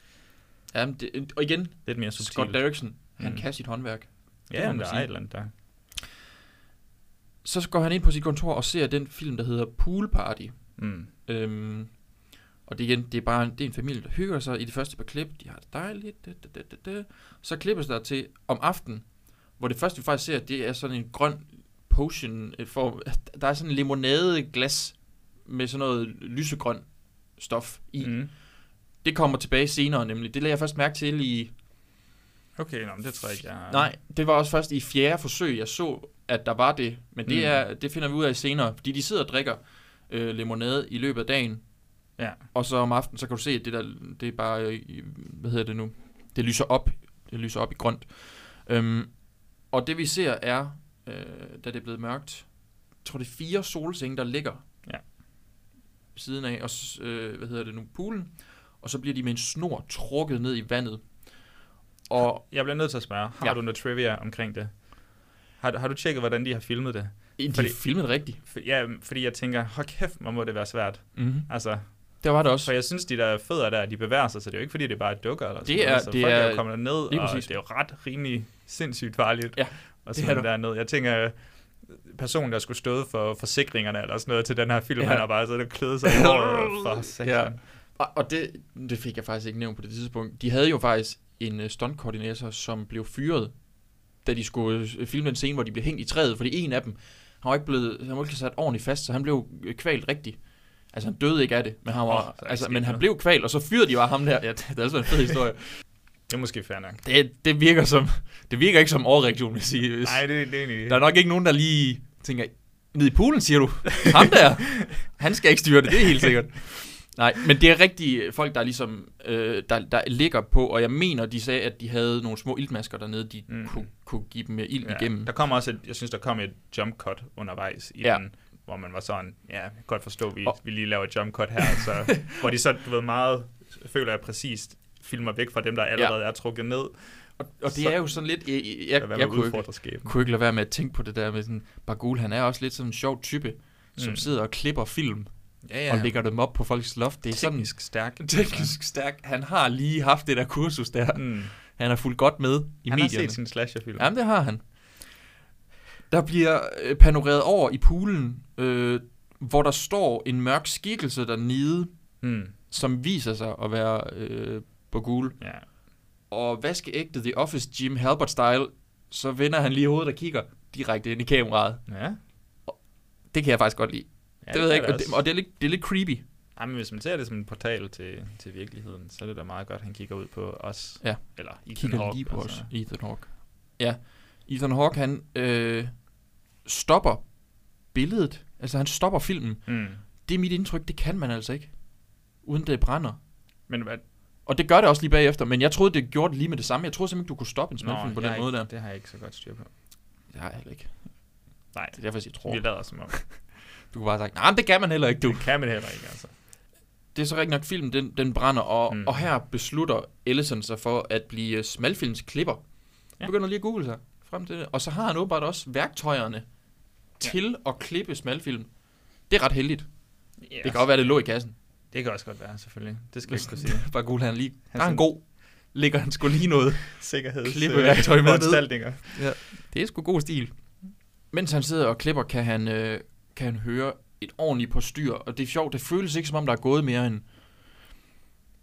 jamen, det, og igen, Lidt mere subtilt. Scott Derrickson, han Mm. kan sit håndværk. Det Ja, men man der er et eller andet der. Så går han ind på sit kontor og ser den film, der hedder Pool Party. Mm. Øhm, og det, igen, det er bare en, det er en familie, der hygger sig i det første par klip. De har det dejligt. Da, da, da, da, da. Så klippes der til om aftenen, hvor det første, vi faktisk ser, det er sådan en grøn potion. øh, For, der er sådan en limonadeglas med sådan noget lysegrøn stof i. Mm. Det kommer tilbage senere nemlig. Det lagde jeg først mærke til i... Okay, nå, men det tror jeg ikke, jeg har. Nej, det var også først i fjerde forsøg, jeg så, at der var det. Men det, Mm. er, det finder vi ud af senere, fordi de sidder og drikker øh, limonade i løbet af dagen. Ja. Og så om aftenen, så kan du se, at det der, det er bare, øh, hvad hedder det nu, det lyser op, det lyser op i grønt. Øhm, og det vi ser er, øh, da det er blevet mørkt, jeg tror det er fire solsenge, der ligger Ja. siden af, og øh, hvad hedder det nu, poolen, og så bliver de med en snor trukket ned i vandet. Og Jeg bliver nødt til at spørge, har Ja. du noget trivia omkring det? Har, har du tjekket, hvordan de har filmet det? de Fordi- filmet rigtigt. For, ja, fordi jeg tænker, hold kæft, hvor må det være svært. Mm-hmm. Altså, Det var det også. for jeg synes, de der fødder der, de bevæger sig, så det er jo ikke, fordi det er bare dukker eller sådan Det er- noget. Så det folk er- er jo kommet ned, og præcis. det er jo ret rimelig sindssygt farligt. Ja, og det sådan det. derned. Jeg tænker, personen, der skulle stå for forsikringerne eller sådan noget til den her film, Ja. han har bare siddet og klædet sig *laughs* for Ja. Og, og det, det fik jeg faktisk ikke nævnt på det tidspunkt. De havde jo faktisk en uh, stuntkoordinator, som blev fyret, da de skulle øh, filme en scene, hvor de blev hængt i træet, fordi en af dem, han var ikke blevet, han var ikke sat ordentligt fast, så han blev øh, kvalt rigtigt. Altså han døde ikke af det, men han, var, oh, altså, men han blev kvalt, og så fyrede de bare ham der. Ja, det, det er altså en fed historie. *laughs* Det er måske fair nok. Det, det, virker som, det virker ikke som overreaktion, vil sige. Hvis, Nej, det, det er egentlig... Der er nok ikke nogen, der lige tænker, ned i poolen, siger du? Ham der, han skal ikke styre det, det er helt sikkert. Nej, men det er rigtig folk, der ligesom, øh, der, der ligger på, og jeg mener, de sagde, at de havde nogle små iltmasker dernede, de mm. Kunne, kunne give dem ild Ja, igennem. Der kom også et, jeg synes, der kom et jump cut undervejs i Ja. den, hvor man var sådan, ja, jeg kan godt forstå, vi, Og- vi lige laver et jump cut her, så, *laughs* hvor de så, du ved, meget, føler jeg præcist, filmer væk fra dem, der allerede er trukket ned. Og, og det Så- er jo sådan lidt, jeg, jeg, jeg, jeg kunne, ikke, kunne ikke lade være med at tænke på det der med sådan, Bagul, han er også lidt sådan en sjov type, som Mm. sidder og klipper film, Ja, ja. og lægger dem op på folks loft. Det er sådan teknisk stærk. teknisk stærk. Han har lige haft det der kursus der. Mm. Han er fuldt godt med i Han har medierne. set sin slasherfilm. Jamen, det har han. Der bliver øh, panoreret over i poolen, øh, hvor der står en mørk skikkelse dernede, Mm. som viser sig at være øh, Bogul. Ja. Og vaskeægte The Office Jim Halbert-style, så vender han lige hovedet og kigger direkte ind i kameraet. Ja. Det kan jeg faktisk godt lide. ja det ved jeg ikke, og det, og det er lidt, det er lidt creepy. Ej, men hvis man ser det som en portal til, til virkeligheden, så er det da meget godt, at han kigger ud på os. Ja. Eller Ethan kigger Hawke, lige på altså. os, Ethan Hawke. Ja, Ethan Hawke, han øh, stopper billedet. Altså, han stopper filmen. Mm. Det er mit indtryk, det kan man altså ikke. Uden det brænder. Men hvad, Og det gør det også lige bagefter, men jeg troede, det gjorde det lige med det samme. Jeg troede simpelthen ikke, du kunne stoppe en Nå, smalfilm på den har måde der. ikke, det har jeg ikke så godt styr på. Det har jeg heller ikke. Nej, Det er derfor, jeg tror. vi lader som om. *laughs* Du kunne bare sagt, nej, det kan man heller ikke, du. Det kan man heller ikke, altså. Det er så rigtig nok, filmen den, den brænder, og, mm. Og her beslutter Ellison sig for at blive smalfilmsklipper. Ja. Begynder lige at google sig frem til det. Og så har han åbenbart også værktøjerne ja. til at klippe smalfilm. Det er ret heldigt. Ja, Det kan godt være, det lå i kassen. Det kan også godt være, selvfølgelig. Det skal jeg ikke kunne sige. *laughs* bare gul, han lige. Han er en god. Ligger han sgu lige noget. Sikkerheds... Klippeværktøj med ned. foranstaltninger. Ja, det er sgu god stil. Mens han sidder og klipper, kan han, øh, kan han høre et ordentligt på styr. Og det er sjovt, det føles ikke som om, der er gået mere end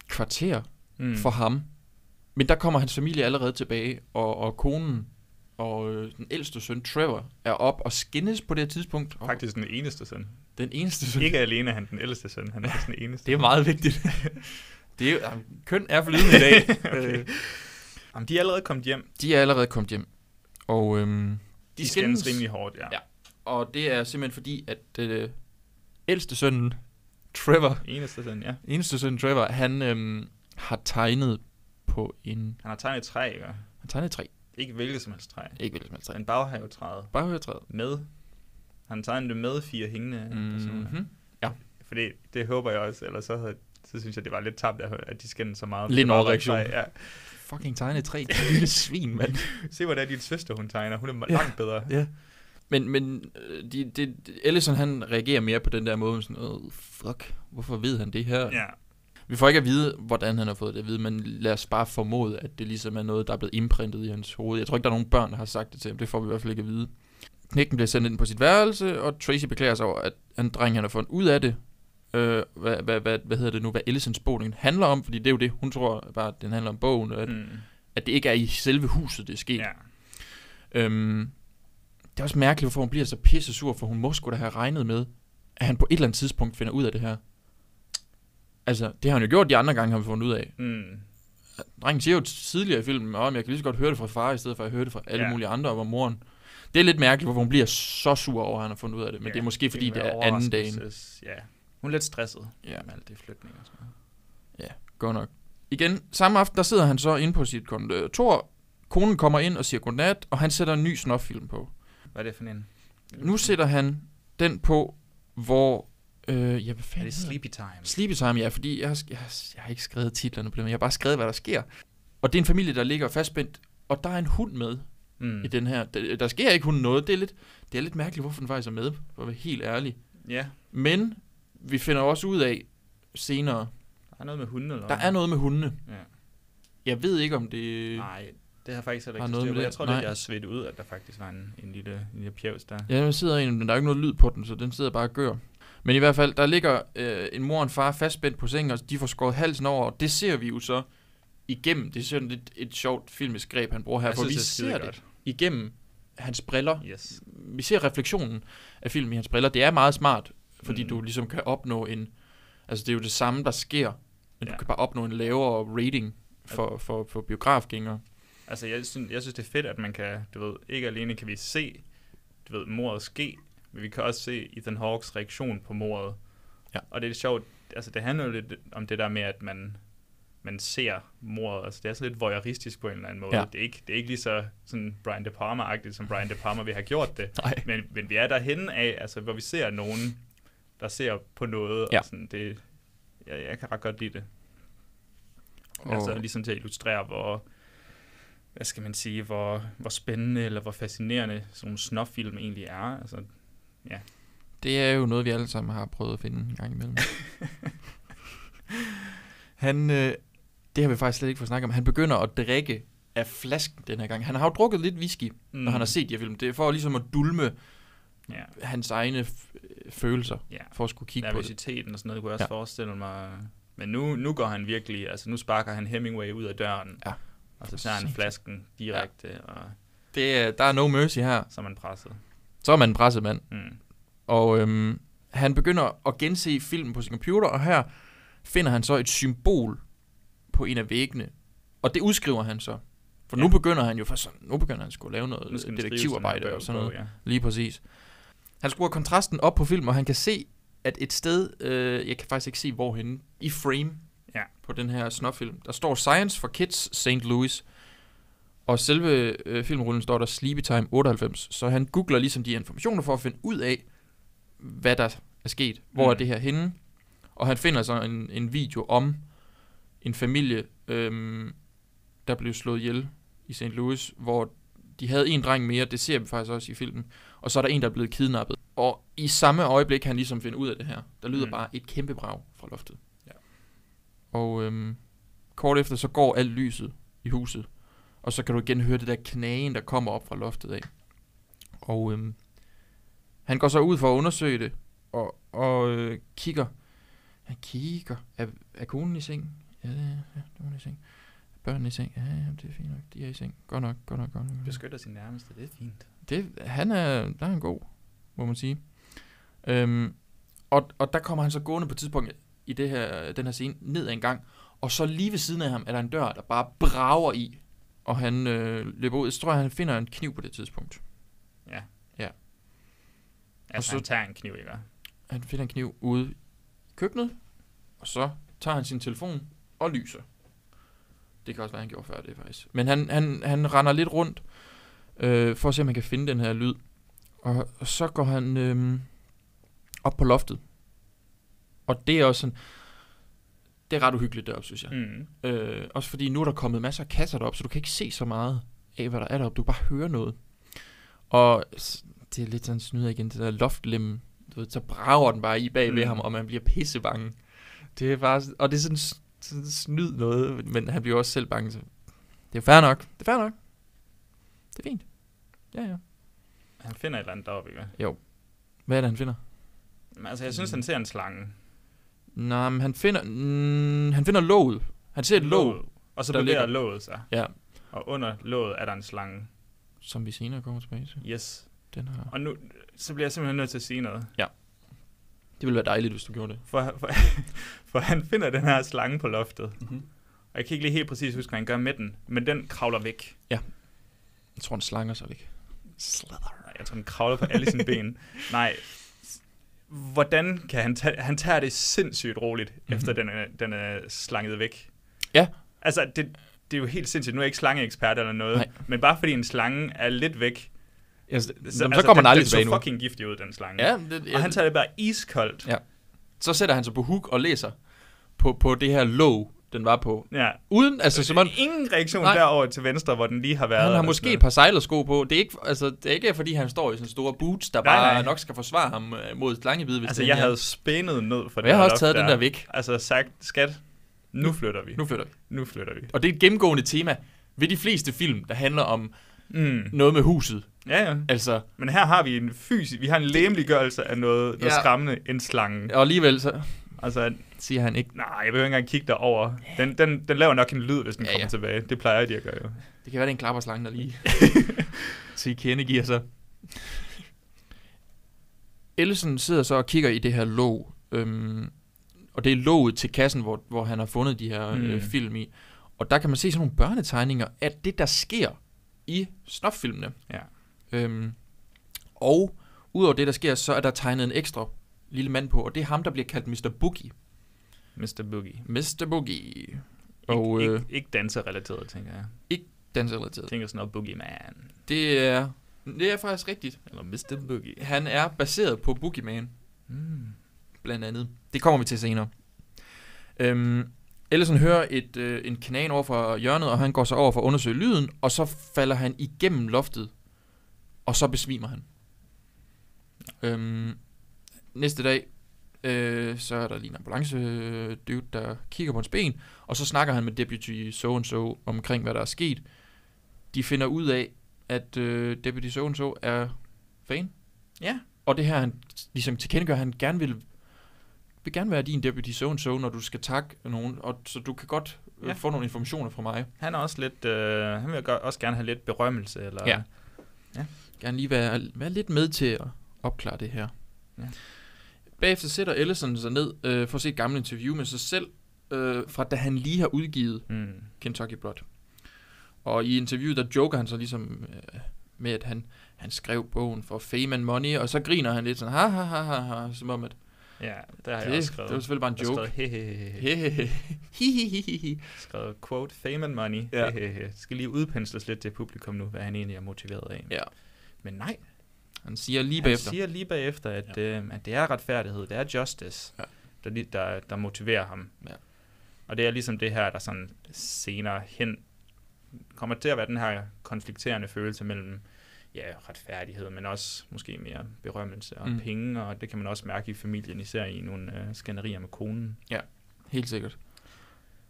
kvarter Mm. for ham. Men der kommer hans familie allerede tilbage, og, og konen og øh, den ældste søn, Trevor, er op og skinnes på det her tidspunkt. Faktisk den eneste søn. Den eneste søn. Ikke alene er han den ældste søn, han er også den eneste. Det er meget vigtigt. *laughs* det er jo, jamen, køn er flydende i dag. *laughs* Okay. Øh, Jamen, de er allerede kommet hjem. de er allerede kommet hjem. Og øhm, De, de skændes rimelig hårdt, ja. Ja. Og det er simpelthen fordi, at øh, ældste sønnen, Trevor, Eneste søn, ja. eneste søn Trevor, han øhm, har tegnet på en... Han har tegnet et træ, ikke? Han tegnede et træ. Ikke hvilket som helst træ. Ikke hvilket som helst træ. En baghavetræde. Baghavetræde. Med. Han tegner det med fire hængende Mhm. personer. Ja. Fordi det håber jeg også, eller så, havde, så synes jeg, det var lidt tabt, at at de skændte så meget. Lidt en overreaktion. Ja. Fucking tegne er lille *laughs* svin, mand. Se, hvordan din søster, hun tegner. Hun er Ja. langt bedre. Ja. Men, men øh, de, de, Ellison, han reagerer mere på den der måde, sådan, oh, fuck, hvorfor ved han det her? Ja. Vi får ikke at vide, hvordan han har fået det at vide, men lad os bare formode, at det ligesom er noget, der er blevet imprintet i hans hoved. Jeg tror ikke, der er nogen børn, der har sagt det til ham. Det får vi i hvert fald ikke at vide. Knægten bliver sendt ind på sit værelse, og Tracy beklager sig over, at han dreng, han har fundet ud af det. Øh, hvad, hvad, hvad, hvad hedder det nu, hvad Ellisons bog den handler om, fordi det er jo det, hun tror bare, at den handler om bogen, og at, Mm. at det ikke er i selve huset, det er sket. Ja. Øhm, det er også mærkeligt, hvorfor hun bliver så pisse sur, for hun må sgu da have regnet med, at han på et eller andet tidspunkt finder ud af det her. Altså, det har han jo gjort de andre gange, har vi fundet ud af. Mm. Drengen siger jo tidligere i filmen, at jeg kan lige så godt høre det fra far, i stedet for at høre det fra alle ja. mulige andre, og hvor moren. Det er lidt mærkeligt, hvorfor hun bliver så sur over, at han har fundet ud af det, men Ja, det er måske, fordi det, er anden dagen. Ja. Hun er lidt stresset Ja. med alt det flytning og sådan noget. Ja, godt nok. Igen, samme aften, der sidder han så inde på sit kontor. Konen kommer ind og siger godnat, og han sætter en ny snoffilm på. Hvad er det for en? Nu sætter han den på, hvor... Øh, ja, hvad Er fanden det hedder Sleepy Time? Sleepy Time, ja, fordi jeg har, jeg, har, jeg har ikke skrevet titlerne på dem, jeg har bare skrevet, hvad der sker. Og det er en familie, der ligger fastspændt, og der er en hund med Mm. i den her. Der, der sker ikke hunden noget, det er, lidt, det er lidt mærkeligt, hvorfor den faktisk er med, for at være helt ærlig. Ja. Men vi finder også ud af senere, Der er noget med hunden, eller der er noget med hundene. Ja. Jeg ved ikke, om det... Nej, det har faktisk heller ikke noget med det? Jeg tror jeg har svedt ud, at der faktisk var en, en lille, en lille pjevs der. Ja, der sidder en, men der er ikke noget lyd på den, så den sidder bare og gør. Men i hvert fald, der ligger øh, en mor og en far fastspændt på sengen, og de får skåret halsen over, og det ser vi jo så igennem. Det er sådan lidt et sjovt filmisk greb, han bruger her, Jeg for synes, vi det er ser godt. det igennem hans briller. Yes. Vi ser refleksionen af filmen i hans briller. Det er meget smart, fordi Mm. du ligesom kan opnå en... Altså, det er jo det samme, der sker, men ja. Du kan bare opnå en lavere rating for, for, for biografgængere. Altså, jeg synes, jeg synes, det er fedt, at man kan, du ved, ikke alene kan vi se, du ved, mordet ske, men vi kan også se Ethan Hawks reaktion på mordet. Ja. Og det er sjovt, altså det handler jo lidt om det der med, at man, man ser mordet, altså det er så lidt voyeuristisk på en eller anden måde. Ja. Det, er ikke, det er ikke lige så sådan Brian De Palma-agtigt, som Brian De Palma vil have gjort det. *laughs* Nej. Men, men vi er derhen af, altså hvor vi ser nogen, der ser på noget, Ja. og sådan, det, jeg, jeg kan ret godt lide det. Og- Altså ligesom til at illustrere, hvor, hvad skal man sige, hvor, hvor spændende eller hvor fascinerende sådan nogle snoffilm egentlig er. Altså, ja. Det er jo noget, vi alle sammen har prøvet at finde en gang imellem. *laughs* han, øh, det har vi faktisk slet ikke fået snakket om, han begynder at drikke af flasken den her gang. Han har jo drukket lidt whisky, mm. når han har set de her film. Det er for ligesom at dulme ja. hans egne følelser, Ja. for at skulle kigge på det. Og sådan noget, kunne jeg også Ja. forestille mig. Men nu, nu går han virkelig, altså nu sparker han Hemingway ud af døren. Ja. Og så tager han flasken direkte, ja. og Det er, der er no mercy her. så er man presset. Så er man en presset mand. Mm. Og øhm, han begynder at gense filmen på sin computer, og her finder han så et symbol på en af væggene. Og det udskriver han så. For ja. nu begynder han jo for sådan, nu begynder han at lave noget detektivarbejde og sådan noget. ja. Lige præcis. Han skruer kontrasten op på filmen, og han kan se, at et sted, øh, jeg kan faktisk ikke se hvorhenne, i frame Ja. på den her snoffilm, der står Science for Kids St. Louis, og selve øh, filmrullen står der Sleepy Time 98, så han googler ligesom de informationer for at finde ud af, hvad der er sket. Hvor Mm. er det her henne? Og han finder så en, en video om en familie, øhm, der blev slået ihjel i St. Louis, hvor de havde en dreng mere, det ser vi faktisk også i filmen, og så er der en, der er blevet kidnappet. Og i samme øjeblik kan han ligesom finde ud af det her. Der lyder. Mm. bare et kæmpe brag fra loftet. Ja. Og øhm, kort efter, så går alt lyset i huset, og så kan du igen høre det der knagen, der kommer op fra loftet af. Og øhm, han går så ud for at undersøge det, og, og øh, kigger. Han kigger. Er, er konen i seng? Ja, det er, ja, det hun i seng. Børnene i seng? Ja, ja, det er fint nok. De er i seng. Godt nok, godt nok, godt nok. Beskytter sin nærmeste, det er fint. Det, han er, der er han god, må man sige. Øhm, og, og der kommer han så gående på et tidspunkt i det her, den her scene ned ad en gang, og så lige ved siden af ham er der en dør, der bare brager i, og han øh, løber ud. Så tror jeg, han finder en kniv på det tidspunkt. Ja. Ja. Altså, så- han tager en kniv, ikke? Han finder en kniv ude i køkkenet, og så tager han sin telefon og lyser. Det kan også være, han gjorde før det, faktisk. Men han, han, han render lidt rundt, øh, for at se, om han kan finde den her lyd. Og, og så går han øh, op på loftet. Og det er også sådan... Det er ret uhyggeligt deroppe, synes jeg. Mm. Øh, også fordi nu er der kommet masser af kasser derop, så du kan ikke se så meget af, hvad der er deroppe. Du kan bare høre noget. Og det er lidt sådan snyder igen, det der loftlim. Du ved, så brager den bare i bag ved Mm. ham, og man bliver pissebange. Det er bare, og det er sådan snyd noget, men han bliver også selv bange. Så det er fair nok. Det er fair nok. Det er fint. Ja, ja. Han finder et eller andet deroppe, ikke? Jo. Hvad er det, han finder? Men altså, jeg synes, han ser en slange. Nej, men han finder, mm, han finder låget. Han ser et låg. Og så der bevæger ligger- låget sig. Ja. Og under låget er der en slange. Som vi senere kommer tilbage til. Yes. Den her. Og nu, så bliver jeg simpelthen nødt til at sige noget. Ja. Det ville være dejligt, hvis du gjorde det. For, for, *laughs* for han finder den her slange på loftet. Mhm. Og jeg kan ikke lige helt præcis huske, hvad han gør med den. Men den kravler væk. Ja. Jeg tror, den slanger sig væk. Slither. Nej, jeg tror, den kravler på alle sine *laughs* ben. Nej. Hvordan kan han tage... Han tager det sindssygt roligt, Mhm. mm-hmm. efter den er, den er slanget væk. Ja. Altså, det, det er jo helt sindssygt. Nu er jeg ikke slangeekspert eller noget. Nej. Men bare fordi en slange er lidt væk, Ja, så, så, så, så kommer den den, aldrig den tilbage så nu. fucking giftig ud, den slange. Ja, det, Og han tager det bare iskoldt. Ja. Så sætter han sig på hook og læser på, på det her låg, den var på. Ja. Uden, altså som man, Ingen reaktion Nej. Derover til venstre, hvor den lige har været. han har måske et par sejlersko på. Det er ikke, altså, det er ikke fordi, han står i sådan store boots, der Nej, bare nej. nok skal forsvare ham øh, mod slangebid. Hvis Altså, det jeg er- havde spændet ned for Og jeg har der også taget den der væk. Altså, sagt, skat, nu flytter vi. Nu flytter vi. Nu flytter vi. Og det er et gennemgående tema ved de fleste film, der handler om Mm. noget med huset. Ja, ja. Altså, Men her har vi en fysisk, vi har en læmeliggørelse af noget, noget Ja. skræmmende, en slange. og alligevel så Altså, siger han ikke, nej, jeg vil ikke engang kigge derover. Den, den, den laver nok en lyd, hvis den Ja, ja, kommer tilbage. Det plejer de at gøre jo. det kan være, det er en klapperslange, der lige *laughs* til kende giver sig. Ellison sidder så og kigger i det her låg, øhm, og det er låget til kassen, hvor, hvor han har fundet de her mm. øh, Mm. film i. Og der kan man se sådan nogle børnetegninger af det, der sker i snoffilmene. Ja. Øhm, og udover det, der sker, så er der tegnet en ekstra lille mand på, og det er ham, der bliver kaldt Mr. Boogie. Mr. Boogie. Mr. Boogie. Ikke, Og øh, ikke, ikke danserelateret, tænker jeg. ikke danserelateret. tænker sådan noget Boogie Man. Det er, det er faktisk rigtigt. Eller Mr. Boogie. Han er baseret på Boogeyman, Mm. blandt andet. Det kommer vi til senere. Øhm, Ellison hører et, øh, en kanan over for hjørnet, og han går så over for at undersøge lyden, og så falder han igennem loftet, og så besvimer han. Øhm, næste dag, øh, så er der lige en ambulance øh, dude, der kigger på hans ben, og så snakker han med deputy so and so omkring, hvad der er sket. De finder ud af, at øh, deputy so and so er fan, Ja. og det her, han ligesom tilkendegør, at han gerne vil, vil gerne være din deputy so and so, når du skal takke nogen, og så du kan godt øh, Ja. få nogle informationer fra mig. Han er også lidt, øh, han vil også gerne have lidt berømmelse, eller... Ja. Ja. Gerne lige være, være lidt med til at opklare det her. Ja. Bagefter sætter Ellison sig ned øh, for at se et gammelt interview med sig selv, øh, fra da han lige har udgivet Mm. Kentucky Blood. Og i interviewet, der joker han så ligesom øh, med, at han, han skrev bogen for Fame and Money, og så griner han lidt sådan, ha ha ha ha, ha som om at, Ja, der har jeg det, også skrevet. det var selvfølgelig bare en Jeg har joke. skrevet, hehehe. Hehehe. Skrevet quote, fame and money. Ja. Det skal lige udpensles lidt til publikum nu, hvad han egentlig er motiveret af. Ja, Men nej, han siger lige han bagefter. siger lige bagefter, at, ja. øh, at det er retfærdighed, det er justice, Ja. der, der, der motiverer ham. Ja. Og det er ligesom det her, der sådan senere hen kommer til at være den her konflikterende følelse mellem ja, retfærdighed, men også måske mere berømmelse og Mm. mm. penge, og det kan man også mærke i familien, især i nogle øh, skænderier med konen. Helt sikkert.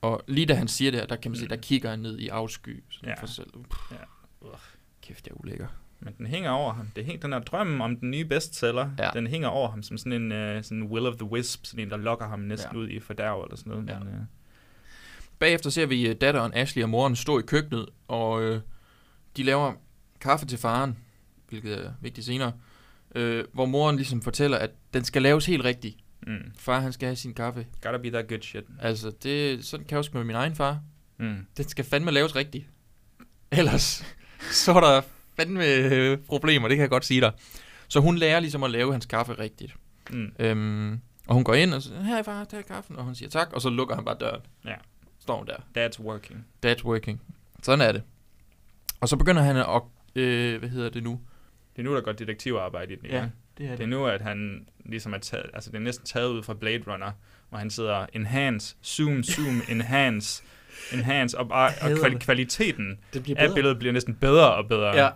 Og lige da han siger det her, der kan man se, Mm. der kigger han ned i afsky sådan Ja. for sig selv. Ja. Kæft, jeg er ulækker. Men den hænger over ham. Det hænger, den her drøm om den nye bestseller, Ja. ja. den hænger over ham som sådan en uh, sådan Will of the Wisp, sådan en, der lokker ham næsten Ja. ja. ud i fordærv eller sådan noget. Ja. Ja. Men, uh, Bagefter ser vi øh, datteren Ashley og moren stå i køkkenet, og øh, de laver kaffe til faren, hvilket er vigtigt senere, øh, hvor moren ligesom fortæller, at den skal laves helt rigtigt. mm, Far, han skal have sin kaffe. gotta be that good shit. Altså, det, sådan kan jeg også med min egen far. Mm. Den skal fandme laves rigtigt. Ellers, *laughs* så er der fandme øh, problemer, det kan jeg godt sige dig. Så hun lærer ligesom at lave hans kaffe rigtigt. Mm. Øhm, og hun går ind og siger, her far, tag kaffen, og hun siger tak, og så lukker han bare døren. Ja. står hun der. That's working. That's working. Sådan er det. Og så begynder han at, øh, hvad hedder det nu? Det er nu, der går detektivarbejde i den. Ja, det er det. Det er nu, at han ligesom er taget, altså det er næsten taget ud fra Blade Runner, hvor han sidder enhance, zoom, zoom, *laughs* enhance, enhance, og, bare, og det. kvaliteten Det bliver af billedet bliver næsten bedre og bedre. Ja.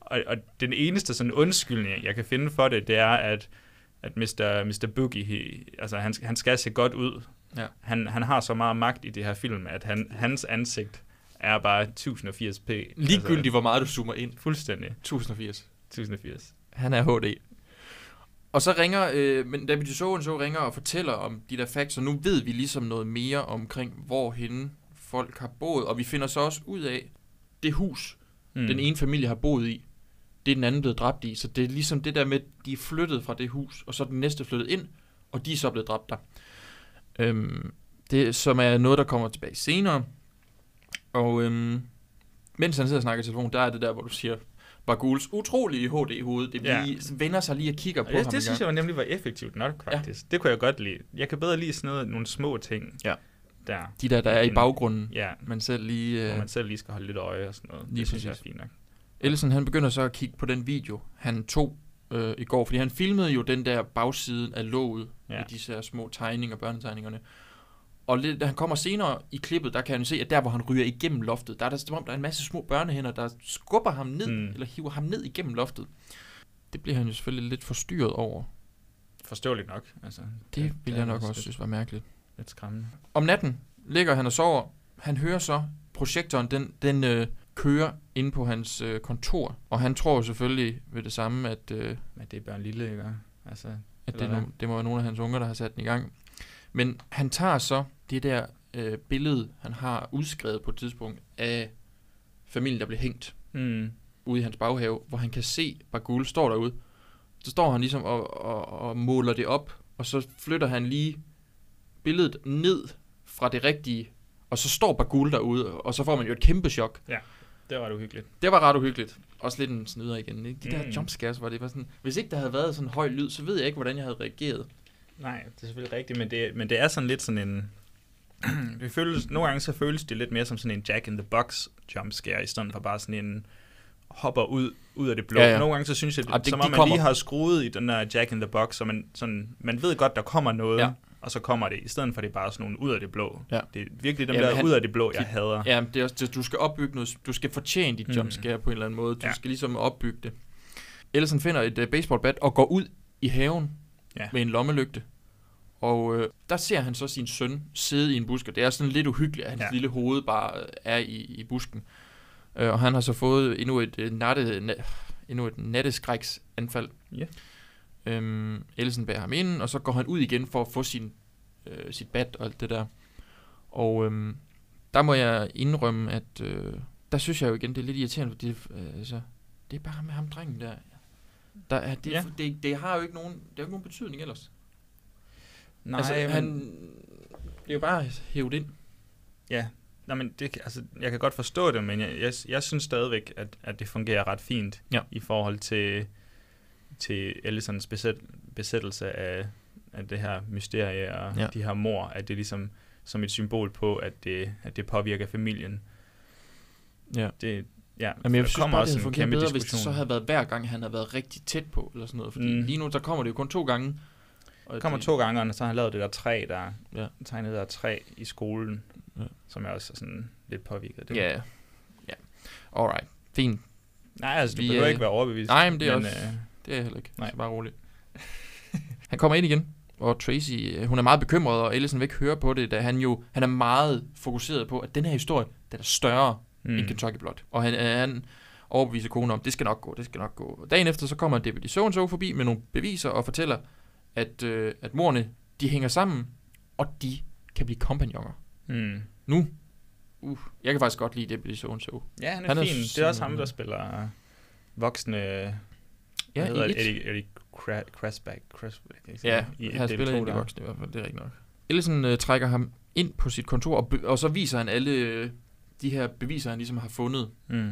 Og, og den eneste sådan undskyldning, jeg kan finde for det, det er, at, at Mr. Mr. Boogie, he, altså han, han skal se godt ud. Ja. Han, han har så meget magt i det her film, at han, hans ansigt er bare 1080p. Ligegyldigt, hvor meget du zoomer ind. Fuldstændig. 1080. 1080. Han er HD. Og så ringer, øh, men David Soen så ringer og fortæller om de der facts, og nu ved vi ligesom noget mere omkring, hvorhen folk har boet, og vi finder så også ud af, det hus, mm. den ene familie har boet i, det er den anden blevet dræbt i, så det er ligesom det der med, de er flyttet fra det hus, og så er den næste flyttet ind, og de er så blevet dræbt der. Øhm, det, som er noget, der kommer tilbage senere. Og øhm, mens han sidder og snakker i telefon, der er det der, hvor du siger, Baguls utrolige HD-hoved, det Ja. lige, vender sig lige og kigger på det, ham det synes jeg jo nemlig var effektivt nok, faktisk. Ja. Det kunne jeg godt lide. Jeg kan bedre lide sådan noget, nogle små ting. Ja. Der. De der, der er i baggrunden, Ja. man selv lige... Hvor Øh, man selv lige skal holde lidt øje og sådan noget. Lige det synes jeg er fint nok. Ellison, han begynder så at kigge på den video, han tog øh, i går, fordi han filmede jo den der bagsiden af låget Ja. ja. med disse her små tegninger, børnetegningerne. Og lidt, da han kommer senere i klippet, der kan han se, at der, hvor han ryger igennem loftet, der er der som om, der er en masse små børnehænder, der skubber ham ned, Mm. eller hiver ham ned igennem loftet. Det bliver han jo selvfølgelig lidt forstyrret over. Forståeligt nok. Altså, Det vil jeg er nok også lidt- synes var mærkeligt. Lidt skræmmende. Om natten ligger han og sover. Han hører så, projektoren den, den øh, kører inde på hans øh, kontor. Og han tror selvfølgelig ved det samme, at, øh, Men det er bare en lille, ikke? Altså, at det, no, det må være nogle af hans unger, der har sat den i gang. Men han tager så det der øh, billede, han har udskrevet på et tidspunkt af familien, der blev hængt Mm. ude i hans baghave, hvor han kan se, Bagul står derude. Så står han ligesom og, og, og måler det op, og så flytter han lige billedet ned fra det rigtige, og så står Bagul derude, og så får man jo et kæmpe chok. Ja, det var det uhyggeligt. Det var ret uhyggeligt. Også lidt en snyder igen. Ikke? De der Mm. jumpscares, hvor det var sådan... Hvis ikke der havde været sådan en høj lyd, så ved jeg ikke, hvordan jeg havde reageret. Nej, det er selvfølgelig rigtigt, men det, men det er sådan lidt sådan en... *clears throat* det føles, nogle gange så føles det lidt mere som sådan en Jack in the Box jumpscare, i stedet for bare sådan en hopper ud, ud af det blå. Ja, Ja. Nogle gange så synes jeg, det, det- som de om man kommer. lige har skruet i den der Jack in the Box, så man, sådan, man ved godt, der kommer noget, Ja. og så kommer det, i stedet for det er bare sådan nogle ud af det blå. Ja. Det er virkelig dem Ja, der han- ud af det blå, jeg de- hader. Ja, det er også, det, du skal opbygge noget, du skal fortjene dit Mm. jumpscare på en eller anden måde. Du Ja. skal ligesom opbygge det. Ellison finder et uh, baseballbat og går ud i haven Ja. med en lommelygte. Og øh, der ser han så sin søn sidde i en busk, og det er sådan lidt uhyggeligt, at hans ja. Lille hoved bare øh, er i, i busken. Øh, og han har så fået endnu et, øh, natte, na, endnu et natteskræksanfald. Ja. Øhm, Ellison bærer ham ind, og så går han ud igen for at få sin, øh, sit bat og alt det der. Og øhm, der må jeg indrømme, at øh, der synes jeg jo igen, det er lidt irriterende, fordi øh, altså, det er bare med ham drengen der. der er, det. Ja. det, det, har jo ikke nogen, det har jo ikke nogen betydning ellers. Nej, altså, men, han, det er jo bare hævet ind. Ja, Nå, men det, altså, jeg kan godt forstå det, men jeg, jeg, jeg synes stadigvæk, at, at det fungerer ret fint Ja. i forhold til, til Ellisons besæt, besættelse af, af det her mysterie og Ja. de her mor, at det er ligesom som et symbol på, at det, at det påvirker familien. Ja. Det, ja, Jamen, jeg synes kommer bare, det også havde en kæmpe bedre, hvis diskussion. det så havde været hver gang, han havde været rigtig tæt på, eller sådan noget. Fordi. Mm. lige nu, der kommer det jo kun to gange. Og kommer det, to gange, og så har han lavet det der træ, der Ja. tegnet der træ i skolen, Ja. som er også sådan lidt påvirket. Det. Ja, ja. Alright, fint. Nej, altså, du Vi, behøver øh, ikke være overbevist. Nej, men det er også, øh, det er jeg heller ikke. nej. Så bare roligt. *laughs* han kommer ind igen, og Tracy, øh, hun er meget bekymret, og Ellison vil ikke høre på det, da han jo, han er meget fokuseret på, at den her historie, den er større mm. end. Kentucky Blood. Og han, øh, han overbeviser konen om, det skal nok gå, det skal nok gå. Dagen efter, så kommer Deputy so so forbi med nogle beviser og fortæller, at, øh, at morerne, de hænger sammen, og de kan blive kompagnoner. Mm. Nu, uh, jeg kan faktisk godt lide Deputy so so. Ja, han er, Han er fin. Det er også ham, der spiller voksne... Ja, hedder det? Eddie, Eddie Cra- Crasback. Crasback? Ja, I han spiller der. voksne i hvert fald, det er rigtigt nok. Ellison øh, trækker ham ind på sit kontor, og, og så viser han alle øh, de her beviser, han ligesom har fundet. Mm.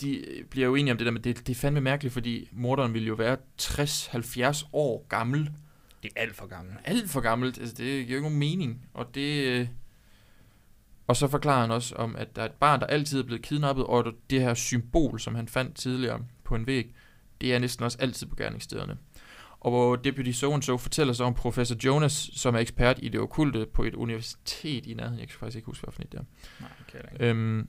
De øh, bliver jo enige om det der med, det, det er fandme mærkeligt, fordi morderen ville jo være 60-70 år gammel. Det er alt for gammelt. Alt for gammelt, altså det giver jo ikke nogen mening. Og det, øh, Og så forklarer han også om, at der er et barn, der altid er blevet kidnappet, og det her symbol, som han fandt tidligere på en væg, det er næsten også altid på gerningsstederne. Og hvor Deputy So So fortæller så om professor Jonas, som er ekspert i det okulte på et universitet i nærheden. Jeg kan faktisk ikke huske, et det er. Nej, okay, Øhm,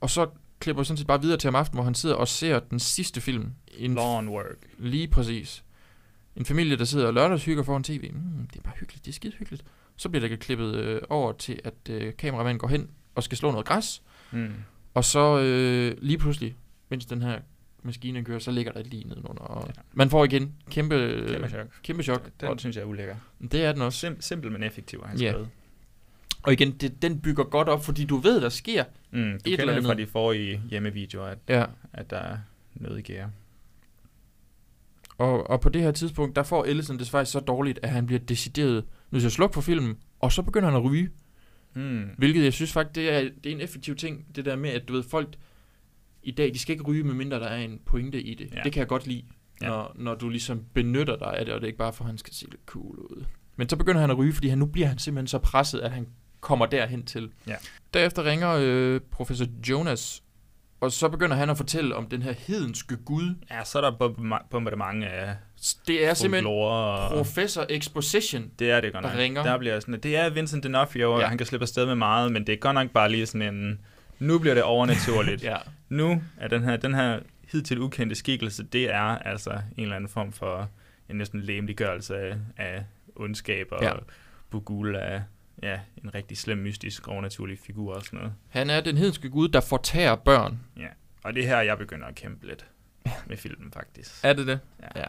og så klipper sådan set bare videre til om aftenen, hvor han sidder og ser den sidste film. En Lawn Work. Lige præcis. En familie, der sidder og lørdagshygger foran tv. Mm, det er bare hyggeligt, det er skide hyggeligt. Så bliver der klippet øh, over til, at øh, kameramanden går hen og skal slå noget græs. Mm. Og så øh, lige pludselig, mens den her maskine kører, så ligger der et lige nedenunder. Og ja. Man får igen kæmpe, Kæmpe chok. Kæmpe chok. Den og, synes jeg er ulækker. Det er den også. Sim- simpel, men effektiv, har han Ja. skrevet. Og igen, det, den bygger godt op, fordi du ved, der sker Mm, du et kender eller det fra andet. de forrige hjemmevideoer, at, Ja. at der er noget i gære. Og, og på det her tidspunkt, der får Ellison det faktisk så dårligt, at han bliver decideret nødt til at slukke for filmen, og så begynder han at ryge. Mm. Hvilket jeg synes faktisk, det er, det er en effektiv ting, det der med, at du ved, folk i dag, de skal ikke ryge, medmindre der er en pointe i det. Ja. Det kan jeg godt lide, Ja. når, når du ligesom benytter dig af det, og det er ikke bare for, at han skal se lidt cool ud. Men så begynder han at ryge, fordi han, nu bliver han simpelthen så presset, at han kommer derhen til. Ja. Derefter ringer øh, professor Jonas, og så begynder han at fortælle om den her hedenske gud. Ja, så er der bombardement af Det er simpelthen og- professor exposition, Det er det godt der nok. ringer. Der bliver sådan, det er Vincent D'Onofrio, og Ja. han kan slippe afsted med meget, men det er godt nok bare lige sådan en, nu bliver det overnaturligt. *laughs* Ja. Nu er den her, den her hidtil ukendte skikkelse, det er altså en eller anden form for en næsten læmeliggørelse af, af ondskab, og Ja. Bugul er ja, en rigtig slem, mystisk, overnaturlig figur og sådan noget. Han er den hedenske gud, der fortærer børn. Ja, og det er her, jeg begynder at kæmpe lidt med filmen, faktisk. *laughs* Er det det? Ja. ja.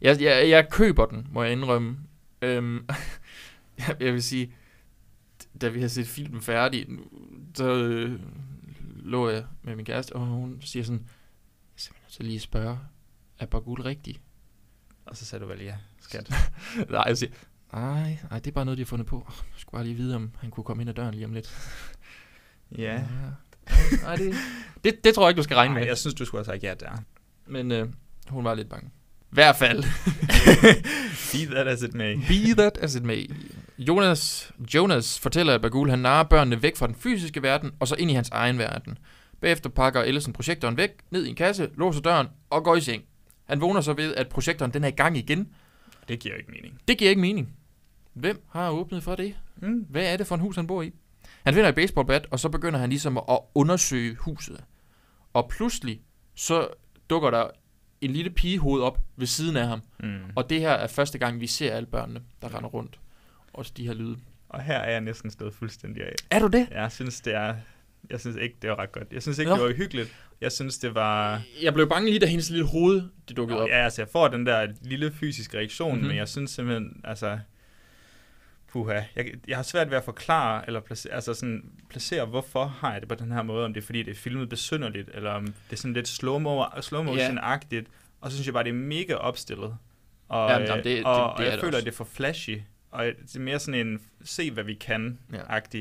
Jeg, jeg, jeg køber den, må jeg indrømme. Øhm, *laughs* jeg, vil sige, da vi har set filmen færdig, så øh, lå jeg med min kæreste, og hun siger sådan, jeg er simpelthen til lige spørge, er Bagul rigtig? Og så sagde du vel ja, skat. *laughs* nej, jeg siger, nej, nej, det er bare noget, de har fundet på. Jeg skulle bare lige vide, om han kunne komme ind ad døren lige om lidt. *laughs* Ja. Nej, det, det, det tror jeg ikke, du skal regne Nej, med. jeg synes, du skulle have sagt ja der. Men øh, hun var lidt bange. I hvert fald. *laughs* Be that as it may. Be that as it may. Jonas, Jonas fortæller, at Bagul han narrer børnene væk fra den fysiske verden, og så ind i hans egen verden. Bagefter pakker Ellison projektoren væk, ned i en kasse, låser døren og går i seng. Han vågner så ved, at projektoren den er i gang igen. Det giver ikke mening. Det giver ikke mening. Hvem har åbnet for det? Mm. Hvad er det for en hus, han bor i? Han finder et baseballbat, og så begynder han ligesom at undersøge huset. Og pludselig, så dukker der en lille pigehoved op ved siden af ham. Mm. Og det her er første gang, vi ser alle børnene, der render rundt. Også de her lyde. Og her er jeg næsten stået fuldstændig af. Er du det? Jeg synes, det er... Jeg synes ikke, det var ret godt. Jeg synes ikke, Nå. det var hyggeligt. Jeg synes, det var... Jeg blev bange lige, da hendes lille hoved det dukkede op. Ja, altså, jeg får den der lille fysiske reaktion, Mhm. mm-hmm. men jeg synes simpelthen, altså... Puha. Jeg, jeg har svært ved at forklare, eller placere, altså sådan, placere, hvorfor har jeg det på den her måde. Om det er, fordi det er filmet besynderligt, eller om det er sådan lidt slow-mo, slow motion-agtigt. Og så synes jeg bare, det er mega opstillet. Og, Jamen, øh, jamen, det- det- og, det og er jeg det føler, også. at det er for flashy. Og det er mere sådan en, se hvad vi kan, Ja.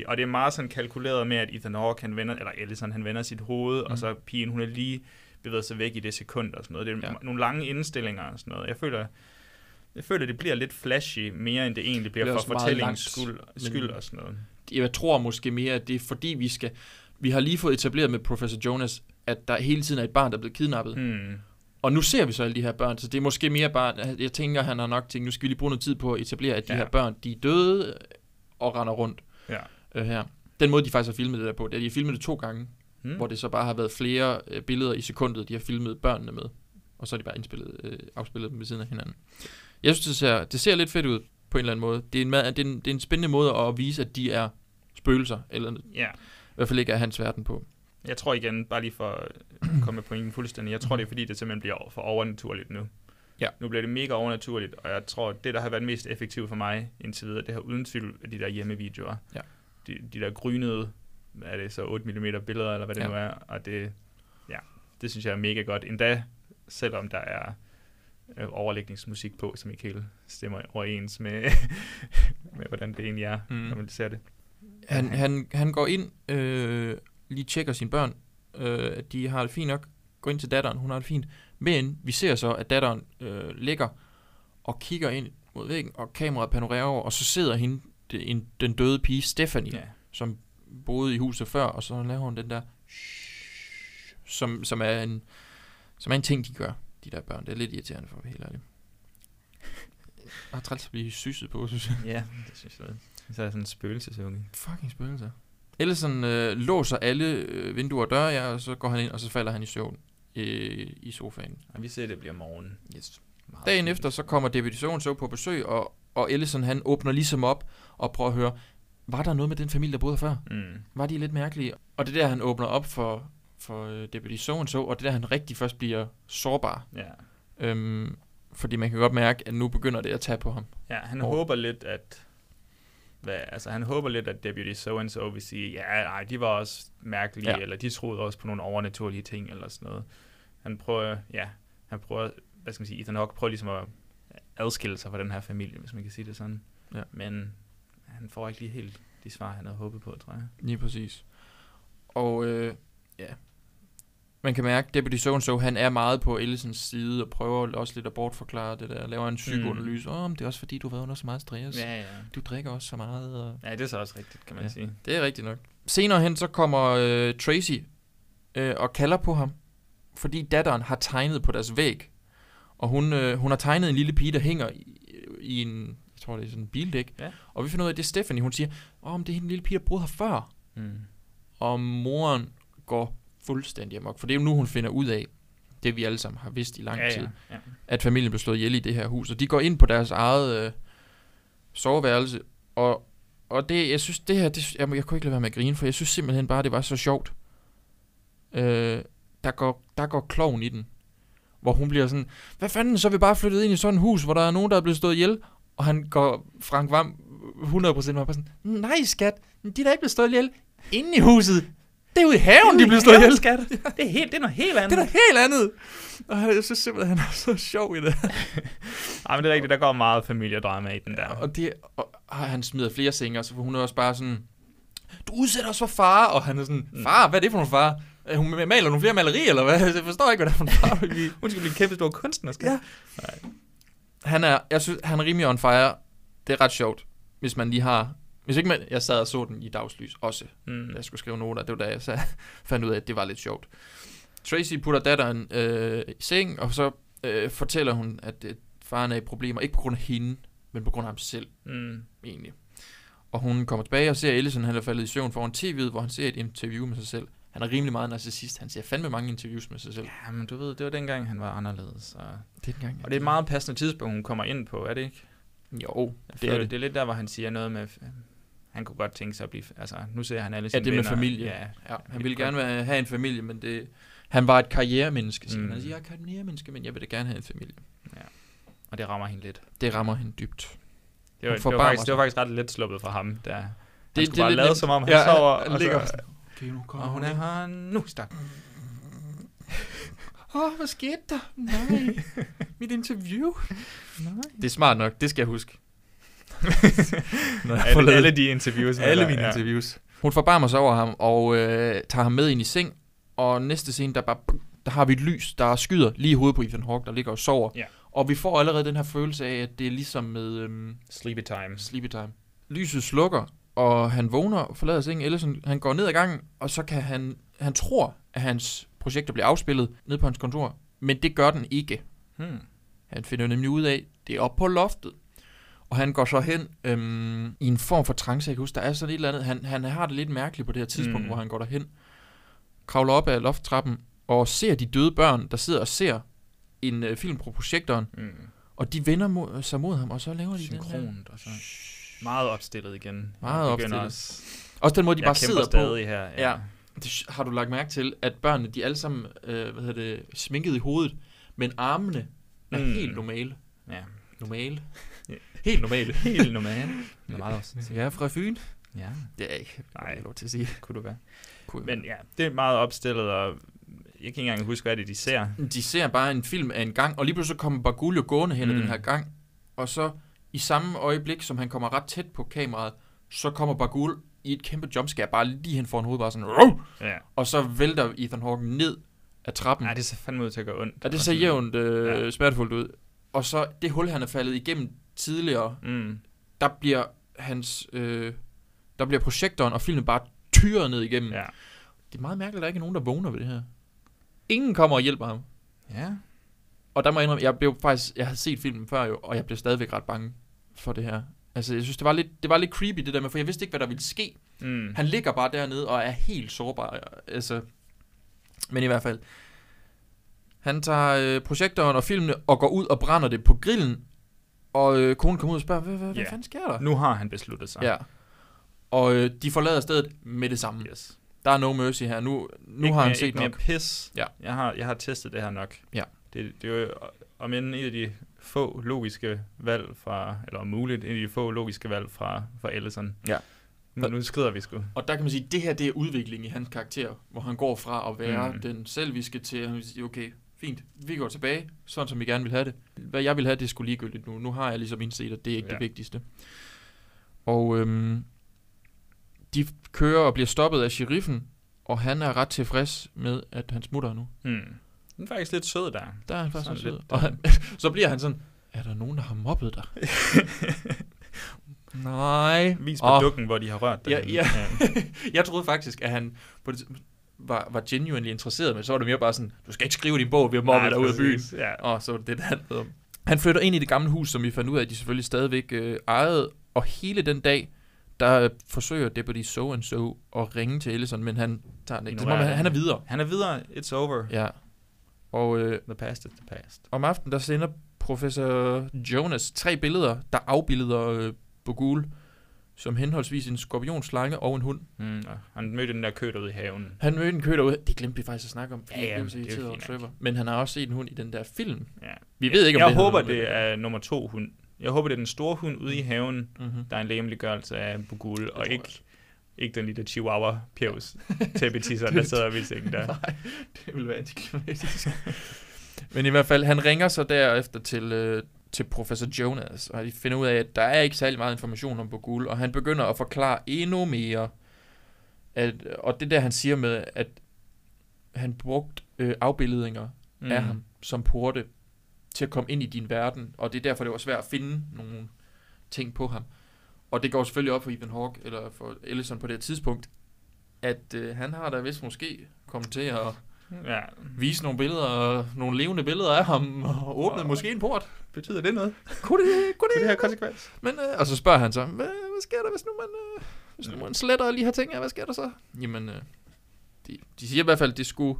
Og det er meget sådan kalkuleret med, at Ethan Hawke, han vender, eller Ellison, han vender sit hoved, mm. Og så pigen, hun er lige bevæget sig væk i det sekund og sådan noget. Det er ja. nogle lange indstillinger og sådan noget. Jeg føler, jeg føler, det bliver lidt flashy, mere end det egentlig bliver, Det er for fortællingens skyld, skyld og sådan noget. Jeg tror måske mere, at det er fordi, vi skal... Vi har lige fået etableret med Professor Jonas, at der hele tiden er et barn, der er blevet kidnappet. Hmm. Og nu ser vi så alle de her børn, så det er måske mere bare... Jeg tænker, han har nok tænkt, nu skal vi lige bruge noget tid på at etablere, at de Ja. her børn, de er døde og render rundt Ja. øh, her. Den måde, de faktisk har filmet det der på, det er, at de har filmet det to gange, Hmm. hvor det så bare har været flere øh, billeder i sekundet, de har filmet børnene med. Og så har de bare indspillet, øh, afspillet dem ved siden af hinanden. Jeg synes, det ser, det ser lidt fedt ud på en eller anden måde. Det er en, det er en, det er en spændende måde at vise, at de er spøgelser, eller i Ja. hvert fald ikke er hans verden på. Jeg tror igen, bare lige for at komme med pointen fuldstændig, jeg tror, det er fordi, det simpelthen bliver for overnaturligt nu. Ja. Nu bliver det mega overnaturligt, og jeg tror, det, der har været mest effektivt for mig indtil videre, det har uden tvivl de der hjemmevideoer. Ja. De, de der grynede, hvad er det så 8 mm billeder, eller hvad det Ja. nu er, og det, ja, det synes jeg er mega godt. Endda, selvom der er øh, overlægningsmusik på, som ikke helt stemmer overens med, *laughs* med hvordan det egentlig er, Mm. når man ser det. Han, han, han går ind, øh, lige tjekker sine børn, øh, at de har det fint nok, går ind til datteren, hun har det fint, men vi ser så, at datteren øh, ligger og kigger ind mod væggen, og kameraet panorerer over, og så sidder hende, det- en, den døde pige, Stephanie, Ja. som boede i huset før, og så laver hun den der, som, som, er en, som er en ting, de gør, de der børn. Det er lidt irriterende for at være helt ærlig. Jeg har træls at blive syset på, synes jeg. Ja, det synes jeg. Så er sådan en spøgelsesunge. Fucking spøgelser. Ellison øh, låser alle øh, vinduer og døre, ja, og så går han ind, og så falder han i søvn øh, i sofaen. Og vi ser, det bliver morgen. Yes. Dagen efter, så kommer David Sohn så på besøg, og, og Ellison, han åbner ligesom op og prøver at høre, var der noget med den familie, der boede her før? Mm. Var de lidt mærkelige? Og det er der, han åbner op for, for øh, Deputy So and so, og det er der, han rigtig først bliver sårbar. Ja. Øhm, fordi man kan godt mærke, at nu begynder det at tage på ham. Ja, han Hvor- håber lidt, at... Hvad, altså, han håber lidt, at Deputy So-and-so vil sige, ja, nej, de var også mærkelige, ja. eller de troede også på nogle overnaturlige ting, eller sådan noget. Han prøver, ja, han prøver, hvad skal man sige, Ethan Hawke prøver ligesom at adskille sig fra den her familie, hvis man kan sige det sådan. Ja. Men han får ikke lige helt de svar, han havde håbet på, tror jeg. Lige præcis. Og øh, ja, man kan mærke, Deputy So so, han er meget på Ellisons side, og prøver også lidt at bortforklare det der, laver en psykoanalyse. Åh, mm. det er også fordi, du har været under så meget stress. Ja, ja. Du drikker også så meget. Og... Ja, det er så også rigtigt, kan man Ja. sige. Det er rigtigt nok. Senere hen, så kommer øh, Tracy øh, og kalder på ham, fordi datteren har tegnet på deres væg. Og hun, øh, hun har tegnet en lille pige, der hænger i, i en, jeg tror det er sådan en bildæk. Ja. Og vi finder ud af, at det er Stephanie. Hun siger, åh, men det er hende lille pige, der boede her før. Mm. Og moren går fuldstændig amok, for det er jo nu, hun finder ud af, det vi alle sammen har vidst i lang Ja, ja, tid, ja. at familien blev slået ihjel i det her hus. Og de går ind på deres eget øh, soveværelse, og, og det, jeg synes, det her, det, jeg, jeg kunne ikke lade være med at grine, for jeg synes simpelthen bare, det var så sjovt. Øh, der, går, der går kloven i den, hvor hun bliver sådan, hvad fanden, så er vi bare flyttet ind i sådan et hus, hvor der er nogen, der er blevet slået ihjel, og han går, Frank Vam, 100% var bare sådan, nej skat, de er da ikke blevet slået ihjel inde i huset. Det er ude i haven, de blev slået ihjel. skat. Det er, helt, det er noget helt andet. Det er noget helt andet. Og jeg synes simpelthen, han er så sjov i det. *laughs* Ej, men det er rigtigt, der går meget familiedrama i den der. og det, og, og han smider flere senger, så hun er også bare sådan, du udsætter os for far, og han er sådan, far, hvad er det for nogle far? Øh, Hun maler nogle flere malerier, eller hvad? Jeg forstår ikke, hvad det er for en far. *laughs* Hun skal blive kæmpe stor kunstner, skal Ja. han er, jeg synes, han er rimelig on fire. Det er ret sjovt, hvis man lige har... Hvis ikke man, jeg sad og så den i dagslys også, Mm. jeg skulle skrive noter. Det var da jeg så *laughs* fandt ud af, at det var lidt sjovt. Tracy putter datteren øh, i seng, og så øh, fortæller hun, at øh, faren er i problemer. Ikke på grund af hende, men på grund af ham selv, Mm. egentlig. Og hun kommer tilbage og ser Ellison, han er faldet i søvn foran tv'et, hvor han ser et interview med sig selv. Han er rimelig meget narcissist. Han ser fandme mange interviews med sig selv. Ja, men du ved, det var dengang, han var anderledes. Og, Det er dengang. og det er et meget passende tidspunkt, hun kommer ind på, er det ikke? Jo, Jeg det er det. Det er lidt der, hvor han siger noget med, han kunne godt tænke sig at blive, altså nu ser han alle Ja, sine det med venner. familie. Ja, Ja, han ville gerne være, have en familie, men det, han var et karrieremenneske. Siger. Mm. Han siger, jeg er et karrieremenneske, men jeg vil da gerne have en familie. og det rammer hende lidt. Det rammer hende dybt. Det var, det var, faktisk, sig. det var faktisk ret let sluppet fra ham, der han Det- skulle det bare lade nemt. som om, han Ja, sover, han og, ligger så, Okay, nu kommer og hun er her nu, stak. *laughs* Åh, oh, hvad skete der? Nej, mit interview. *laughs* Nej. Det er smart nok, det skal jeg huske. Når jeg alle, alle de interviews. Alle mine ja. interviews. Hun forbarmer sig over ham og øh, tager ham med ind i seng. Og næste scene, der, bare, der har vi et lys, der skyder lige i hovedet på Ethan Hawke, der ligger og sover. Ja. Og vi får allerede den her følelse af, at det er ligesom med øhm, Sleepy time. sleepy time. Lyset slukker, og han vågner og forlader sengen. Ellison, han går ned ad gangen, og så kan han... Han tror, at hans projekter bliver afspillet ned på hans kontor. Men det gør den ikke. Hmm. Han finder nemlig ud af, det er oppe på loftet. Og han går så hen øhm, i en form for trance, jeg kan huske, der er sådan et eller andet, han, han har det lidt mærkeligt på det her tidspunkt, mm. Hvor han går derhen, kravler op ad lofttrappen, og ser de døde børn, der sidder og ser en øh, film på projektoren, Mm. og de vender mod, sig mod ham, og så laver de den der. Synkront og så meget opstillet igen. Meget opstillet. Også, Også den måde, de jeg bare sidder på. her. Ja. Det har du lagt mærke til, at børnene, de er alle sammen, øh, hvad hedder det, sminket i hovedet, men armene er Mm. helt normale. ja. Normale. Ja. Helt normale. Helt normalt. *laughs* Er meget også. Jeg er fra Fyn. Ja, Det er ikke, Nej. Lov til at sige. kunne du være. Kunne Men ja, det er meget opstillet, og jeg kan ikke engang huske, hvad det er, de ser. De ser bare en film af en gang, og lige pludselig så kommer Bagulio gående hen Mm. den her gang, og så i samme øjeblik, som han kommer ret tæt på kameraet, så kommer Bagul i et kæmpe jumpscare, bare lige hen foran hovedet, bare sådan! Ja. og så vælter Ethan Hawke ned af trappen. Nej, det ser fandme ud til at gøre ondt. og det ser jævnt øh, Ja. ja. smertefuldt ud. Og så det hul, han er faldet igennem tidligere, Mm. der bliver hans, øh, der bliver projektoren og filmen bare tyret ned igennem. Ja. Det er meget mærkeligt, at der ikke er nogen, der vågner ved det her. Ingen kommer og hjælper ham. Ja. Og der må jeg indrømme, jeg blev faktisk, jeg havde set filmen før jo, og jeg blev stadigvæk ret bange for det her. Altså, jeg synes, det var lidt, det var lidt creepy, det der med, for jeg vidste ikke, hvad der ville ske. Mm. Han ligger bare dernede og er helt sårbar. Altså, men i hvert fald. Han tager øh, projektoren og filmene og går ud og brænder det på grillen. Og øh, konen kommer ud og spørger, hvad, hvad, hvad Ja. fanden sker der? Nu har han besluttet sig. Ja. Og øh, de forlader stedet med det samme. Yes. Der er no mercy her. Nu, nu Ikke har han mere- set ikke mere nok. pis. Ja. Jeg har, jeg har testet det her nok. Ja. Det, det er jo om end et af de få logiske valg fra, eller om muligt, et af de få logiske valg fra, fra Ellison. Ja. Nu, nu skrider vi sgu. Og der kan man sige, at det her det er udvikling i hans karakter, hvor han går fra at være Mm. mm. den selviske til at han vil sige, okay, fint, vi går tilbage, sådan som vi gerne vil have det. Hvad jeg vil have, det skulle ligegyldigt nu. Nu har jeg ligesom indset, at det er ikke ja. Det vigtigste. Og øhm, de kører og bliver stoppet af sheriffen, og han er ret tilfreds med, at han smutter nu. Hmm. Den er faktisk lidt sød der. Der er han faktisk Sådan sådan lidt, og han, *laughs* så bliver han sådan, er der nogen, der har mobbet dig? *laughs* Nej. Vis på Åh. dukken, hvor de har rørt dig. Ja, ja. *laughs* jeg troede faktisk, at han på det, var, var genuinely interesseret, men så var det mere bare sådan, du skal ikke skrive din bog, vi har mobbet dig ud af byen. ja. Og så var det det, handlede om. Han flytter ind i det gamle hus, som vi fandt ud af, at de selvfølgelig stadigvæk øh, ejede, og hele den dag, der øh, forsøger Deputy So and So at ringe til Ellison, men han tager den ikke. Det som om, han, han er videre. Han er videre. It's over. Ja. Og øh, The past is the past. om aftenen, der sender professor Jonas tre billeder, der afbilleder øh, Bogul, som henholdsvis en skorpionslange og en hund. Mm, og han mødte den der kø derude i haven. Han mødte en kø derude. Det glemte vi faktisk at snakke om. fordi Ja, ja, jeg blev så det er irriteret over. Trevor. Men han har også set en hund i den der film. Ja. Vi ved ikke, om jeg det håber, det er nummer to hund. Jeg håber, det er den store hund ude i haven, Mhm. der er en lægemliggørelse af Bugul, og ikke, ikke den lille chihuahua pjevs *laughs* tæppetisser, der sidder ved sengen der. Nej, det vil være antiklimatisk. *laughs* Men i hvert fald, han ringer så derefter til, øh, til professor Jonas, og de finder ud af, at der er ikke særlig meget information om Bogul, og han begynder at forklare endnu mere. At, og det der, han siger med, at han brugte øh, afbildninger mm. af ham som porte til at komme ind i din verden, og det er derfor, det var svært at finde nogle ting på ham. Og det går selvfølgelig op for Ethan Hawke, eller for Ellison på det tidspunkt, at øh, han har da vist måske kommet til at Ja. vise nogle billeder, nogle levende billeder af ham, og åbne Og- måske en port. Betyder det noget? Kunne det, kunne det, det have konsekvens? Men, øh, og så spørger han så, hvad, hvad sker der, hvis nu man, øh, hvis nu man sletter lige har ting hvad sker der så? Jamen, øh, de, de siger i hvert fald, at det skulle,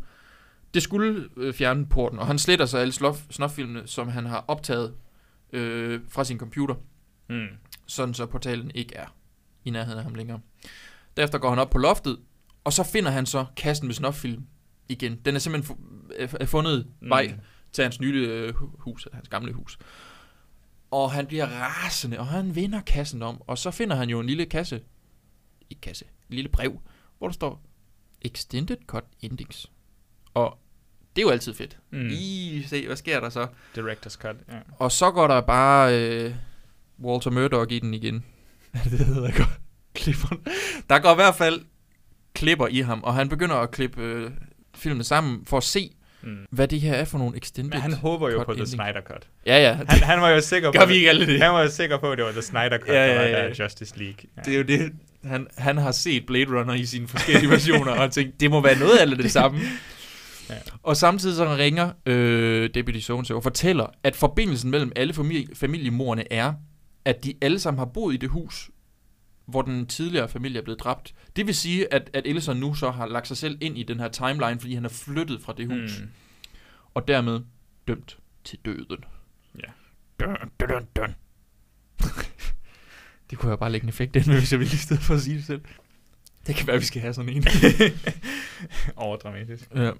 det skulle øh, fjerne porten, og han sletter så alle snoffilmene, som han har optaget øh, fra sin computer, Mm. sådan så portalen ikke er i nærheden af ham længere. Derefter går han op på loftet, og så finder han så kassen med snoffilm igen. Den er simpelthen fu- fundet Mm. vej til hans nye øh, hu- hus, hans gamle hus. Og han bliver rasende, og han vinder kassen om, og så finder han jo en lille kasse, ikke kasse, en lille brev, hvor der står Extended Cut Index. Og det er jo altid fedt. Mm. I se, hvad sker der så? Director's cut, ja. Og så går der bare øh, Walter Murdoch i den igen. *laughs* det hedder godt. Klipper. Der går i hvert fald klipper i ham, og han begynder at klippe øh, filmene sammen for at se, Mm. hvad det her er for nogle extended Men han håber jo på The endings. Snyder Cut. Ja, ja. Han, han var jo sikker *laughs* på vi ikke alle det? Han var jo sikker på, at det var The Snyder Cut, Ja, der ja, var ja. der Justice League. Ja. Det er jo det. Han, han har set Blade Runner i sine forskellige versioner, og tænkt, det må være noget af det samme. *laughs* Ja. Og samtidig så ringer øh, Deputy Sorensen og fortæller, at forbindelsen mellem alle familie, familiemorerne er, at de alle sammen har boet i det hus, hvor den tidligere familie er blevet dræbt. Det vil sige, at, at Ellison nu så har lagt sig selv ind i den her timeline, fordi han er flyttet fra det hus. Mm. Og dermed dømt til døden. Ja. Dun, dun, dun. *laughs* det kunne jeg bare lægge en effekt ind hvis jeg ville i stedet for at sige det selv. Det kan være, vi skal have sådan en. *laughs* Overdramatisk. Ja.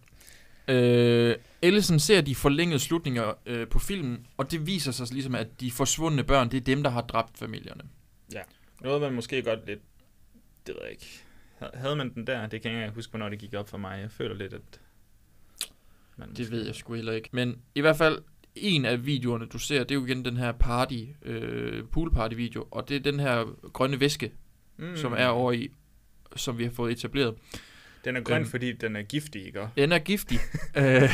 Øh, Ellison ser de forlængede slutninger øh, på filmen, og det viser sig ligesom, at de forsvundne børn, det er dem, der har dræbt familierne. Noget man måske godt lidt... Det ved jeg ikke. Ha- Havde man den der? Det kan jeg ikke huske, hvornår det gik op for mig. Jeg føler lidt, at... Man Det ved jeg sgu heller ikke. Men i hvert fald, en af videoerne, du ser, det er jo igen den her party, øh, poolparty video, og det er den her grønne væske, mm. som er over i, som vi har fået etableret. Den er grøn, Øhm. fordi den er giftig, ikke? Den er giftig. *laughs* øh,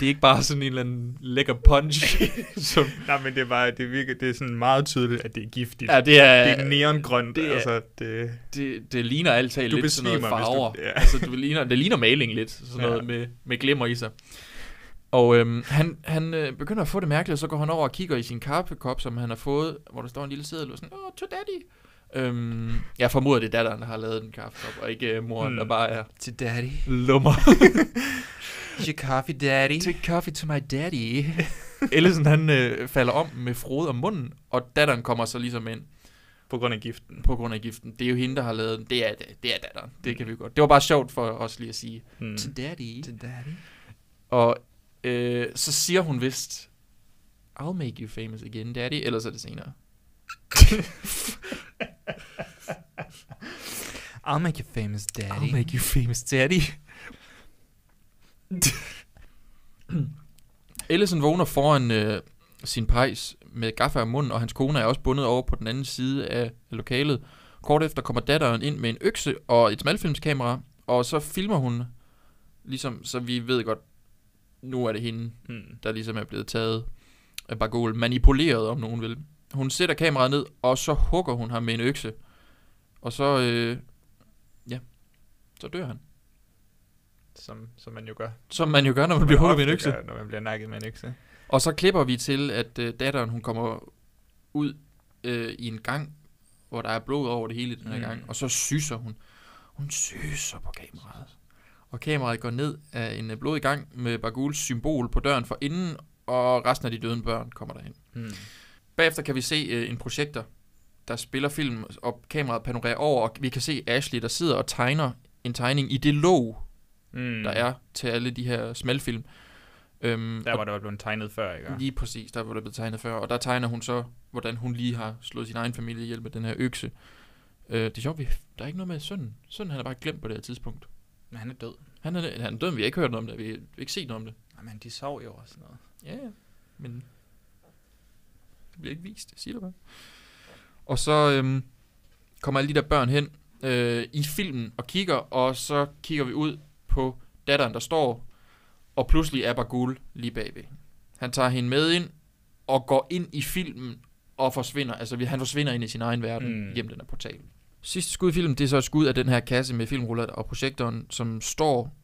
det er ikke bare sådan en eller anden lækker punch. *laughs* som, Nej, men det er bare, det virker, det er sådan meget tydeligt, at det er giftigt. Ja, det er- Det er neongrønt, det er- altså, det... det, det ligner alt lidt sådan noget besvimer, hvis du- farver. ja. altså, det, ligner, det ligner maling lidt, sådan Ja. noget med, med glimmer i sig. Og øhm, han, han øh, begynder at få det mærkeligt, og så går han over og kigger i sin kaffekop, som han har fået, hvor der står en lille seddel, og sådan, åh, to daddy. Øhm, jeg formoder, det er datteren, der har lavet den kaffekop, og ikke øh, moren, Hmm. der bare er Til daddy. lummer. *laughs* Your coffee daddy. Take coffee to my daddy. *laughs* Ellison, han øh, falder om med frode om munden, og datteren kommer så ligesom ind På grund af giften. på grund af giften. Det er jo hende, der har lavet den. Det er, det er datteren. Det kan vi godt. Det var bare sjovt for os lige at sige. Hmm. To daddy. Til daddy. Og øh, så siger hun vist, I'll make you famous again, daddy. Ellers er det senere. *laughs* I'll make you famous, daddy. I'll make you famous, daddy. *laughs* Ellison vågner foran øh, sin pejs med gaffa i munden, og hans kone er også bundet over på den anden side af lokalet. Kort efter kommer datteren ind med en økse og et smalfilmskamera, og så filmer hun, ligesom, så vi ved godt, nu er det hende, Hmm. der ligesom er blevet taget af Bagol, manipuleret, om nogen vil. Hun sætter kameraet ned, og så hugger hun ham med en økse. Og så, øh, ja, så dør han. Som, som man jo gør. Som man jo gør, når man bliver hugget med en økse. gør, Når man bliver nakket med en økse. Og så klipper vi til, at øh, datteren hun kommer ud øh, i en gang, hvor der er blod over det hele den her Mm. mm. gang, og så syser hun. Hun syser på kameraet. Og kameraet går ned af en øh, blodig gang med Baguls symbol på døren for inden, og resten af de døde børn kommer derhen. Hmm. Bagefter kan vi se øh, en projektor, der spiller film, og kameraet panorerer over, og vi kan se Ashley, der sidder og tegner en tegning i det låg, Hmm. der er til alle de her smalfilm. Øhm, Der var der var blevet tegnet før, ikke? Lige præcis, der var det blevet tegnet før. Og der tegner hun så, hvordan hun lige har slået sin egen familie ihjel med den her økse. Øh, det er sjovt, vi, der er ikke noget med sønnen. Sønnen han er bare glemt på det her tidspunkt. Men han er død. Han er, han er død, vi har ikke hørt noget om det. Vi har ikke set noget om det. Jamen, de sov jo og sådan noget. Ja, ja. Men det bliver ikke vist, siger det bare. Og så øhm, kommer alle de der børn hen øh, i filmen og kigger, og så kigger vi ud på datteren, der står, og pludselig er Bagul lige bagved. Han tager hende med ind, og går ind i filmen, og forsvinder. Altså, han forsvinder ind i sin egen verden, Mm. gennem den her portal. Sidste skud i filmen, det er så et skud af den her kasse med filmruller og projektoren, som står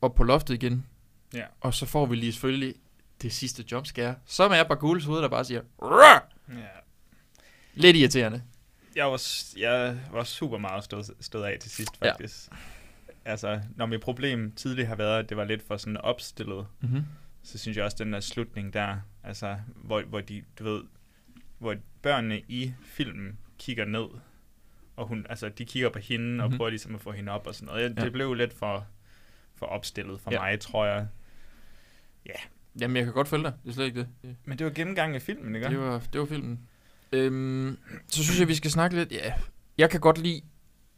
op på loftet igen. Ja. Og så får vi lige selvfølgelig det sidste jumpscare, som er Baguls hoved, der bare siger, Rrr! Ja. Lidt irriterende. Jeg var, jeg var super meget stået, stået af til sidst, faktisk. Ja. Altså, når mit problem tidligere har været, at det var lidt for sådan opstillet, Mhm. så synes jeg også, den der slutning der, altså, hvor, hvor de, du ved, hvor børnene i filmen kigger ned, og hun, altså, de kigger på hende mm-hmm. og prøver ligesom at få hende op og sådan noget. Det Ja. blev lidt for, for opstillet for Ja. mig, tror jeg. Jamen, jeg kan godt følge dig. Det er slet ikke det. det. Men det var gennemgangen af filmen, ikke? Det var, det var filmen. Øhm, så synes jeg, vi skal snakke lidt. Ja, jeg kan godt lide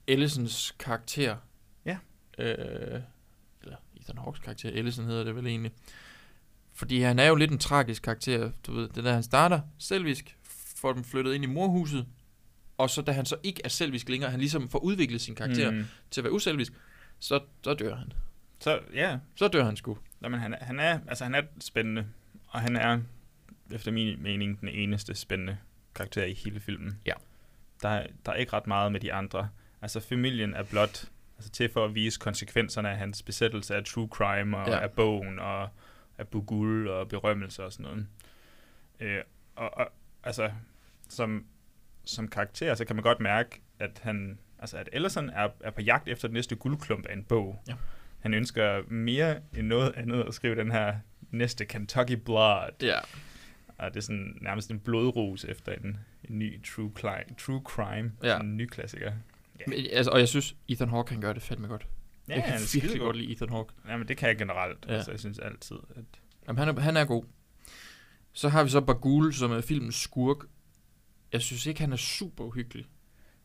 Ellisons karakter. Øh, eller Ethan Hawks karakter. Ellison hedder det vel egentlig. Fordi han er jo lidt en tragisk karakter. Du ved, det der han starter selvisk, får dem flyttet ind i morhuset, og så da han så ikke er selvisk længere, han ligesom får udviklet sin karakter Mm. til at være uselvisk, så, så dør han. Så, ja, Så dør han sgu. Jamen, han, er- han, er, altså, han er spændende, og han er, efter min mening, den eneste spændende karakter i hele filmen. Ja. Der, er- der er ikke ret meget med de andre. Altså, familien er blot altså, til for at vise konsekvenserne af hans besættelse af true crime, og Ja. af bogen, og af Bugul, og berømmelse og sådan noget. Øh, og, og, altså, som, som karakter, så kan man godt mærke, at han, altså, at Ellison er, er på jagt efter den næste guldklump af en bog. Ja. Han ønsker mere end noget andet at skrive den her næste Kentucky Blood. Ja. Og det er sådan nærmest en blodrus efter en, en ny true, cli- true crime. Ja. En ny klassiker. Ja. Men, altså, og jeg synes, Ethan Hawke kan gøre det fandme godt. Ja, jeg kan han er virkelig godt lide Ethan Hawke. Jamen, det kan jeg generelt. Ja. Altså, jeg synes altid, at... Jamen, han er, han er god. Så har vi så Bagul, som er filmens skurk. Jeg synes ikke, han er super uhyggelig.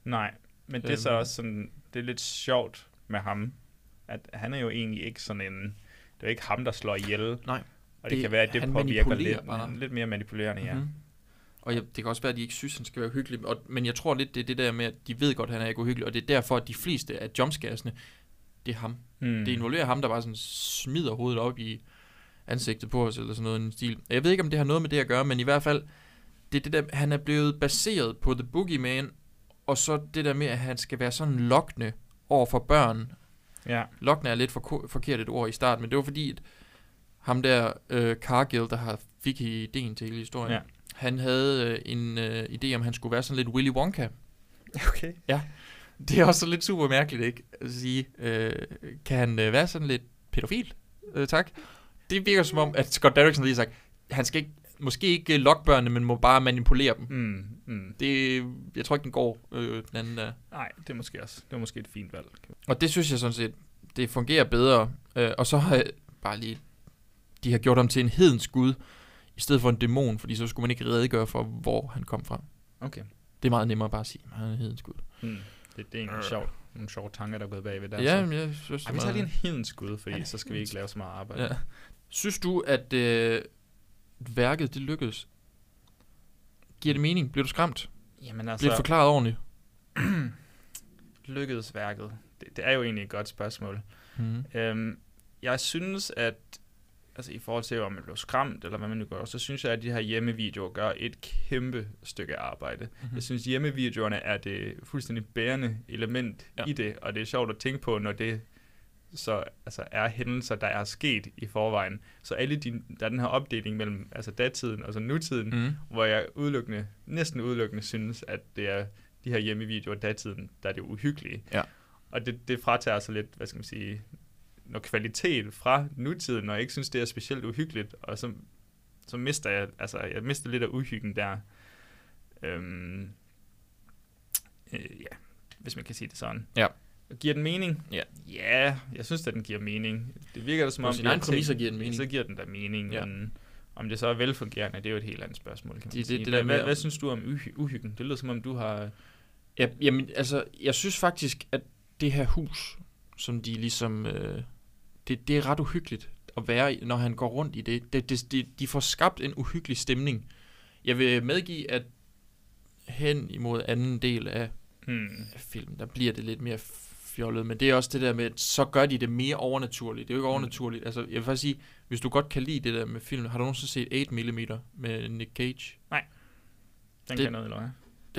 Nej, men det er så Øhm. også sådan... Det er lidt sjovt med ham, at han er jo egentlig ikke sådan en... Det er jo ikke ham, der slår ihjel. Nej. Og det, Det- kan være, at det påvirker lidt, bare. lidt mere manipulerende, ja. Mhm. Og jeg, det kan også være, at de ikke synes, han skal være hyggelig. Og, men jeg tror lidt, det er det der med, at de ved godt, at han er ikke uhyggelig. Og det er derfor, at de fleste af jumpscaresene, det er ham. Hmm. Det involverer ham, der bare sådan smider hovedet op i... ansigtet på os, eller sådan noget i stil. Jeg ved ikke, om det har noget med det at gøre, men i hvert fald, det er det der, han er blevet baseret på The Boogeyman, og så det der med, at han skal være sådan lokkende over for børn. Ja. Lokkende er lidt for, forkert et ord i starten, men det var fordi, at ham der øh, Cargill, der har fik ideen til hele historien, Ja. Han havde øh, en øh, idé om, han skulle være sådan lidt Willy Wonka. Okay. Ja. Det er også lidt super mærkeligt, ikke? At sige, øh, kan han øh, være sådan lidt pædofil? Øh, tak. Det virker som om, at Scott Derrickson lige har sagt, han skal ikke, måske ikke øh, lokke børnene, men må bare manipulere dem. Mm, mm. Det, jeg tror ikke, den går øh, den anden der. Nej, det er måske også. Det er måske et fint valg. Og det synes jeg sådan set, det fungerer bedre. Øh, og så har jeg bare lige, de har gjort ham til en hedens gud, i stedet for en dæmon, fordi så skulle man ikke redegøre for, hvor han kom fra. Okay. Det er meget nemmere bare at sige, at han er en gud. Mm. Det, det er egentlig sjovt. Nogle sjove tanker, der er gået bagved der. Ja, så. men jeg synes, Ej, vi er tager lige en hedens skud, fordi så skal vi ikke lave så meget arbejde. Ja. Synes du, at øh, værket det lykkedes? Giver det mening? Bliver du skræmt? Jamen altså- Bliver det forklaret ordentligt? *clears throat* Lykkedes værket? Det, det er jo egentlig et godt spørgsmål. Mhm. Øhm, jeg synes, at altså i forhold til, om man blev skræmt, eller hvad man nu gør, så synes jeg, at de her hjemmevideoer gør et kæmpe stykke arbejde. Mhm. Mm-hmm. Jeg synes, hjemmevideoerne er det fuldstændig bærende element Ja. i det, og det er sjovt at tænke på, når det så altså, er hændelser, der er sket i forvejen. Så alle de, der er den her opdeling mellem altså datiden og så nutiden, Mhm. hvor jeg udelukkende, næsten udelukkende synes, at det er de her hjemmevideoer datiden, der er det uhyggelige. Ja. Og det, det fratager så lidt, hvad skal man sige, noget kvalitet fra nutiden, og jeg ikke synes, det er specielt uhyggeligt, og så, så mister jeg, altså jeg mister lidt af uhyggen der. Øhm, øh, ja, hvis man kan sige det sådan. Ja. Giver den mening? Ja. Ja, jeg synes, at den giver mening. Det virker da som om... præmisser tænkt- giver den mening. Så giver den da mening, Ja. men om det så er velfungerende, det er jo et helt andet spørgsmål, kan man Det- det- sige. det hvad, der med hvad, at- hvad synes du om uhy- uhyggen? Det lyder som om, du har... Ja, jamen, altså, jeg synes faktisk, at det her hus, som de ligesom... Øh, det, det er ret uhyggeligt at være i, når han går rundt i det. det, det, det de får skabt en uhyggelig stemning. Jeg vil medgive, at hen imod anden del af Hmm. af filmen, der bliver det lidt mere fjollet, men det er også det der med, at så gør de det mere overnaturligt. Det er jo ikke Mm. overnaturligt. Altså, jeg vil faktisk sige, hvis du godt kan lide det der med filmen, har du nogensinde set 8mm med Nick Cage? Nej. Den Det- kan noget, eller hvad?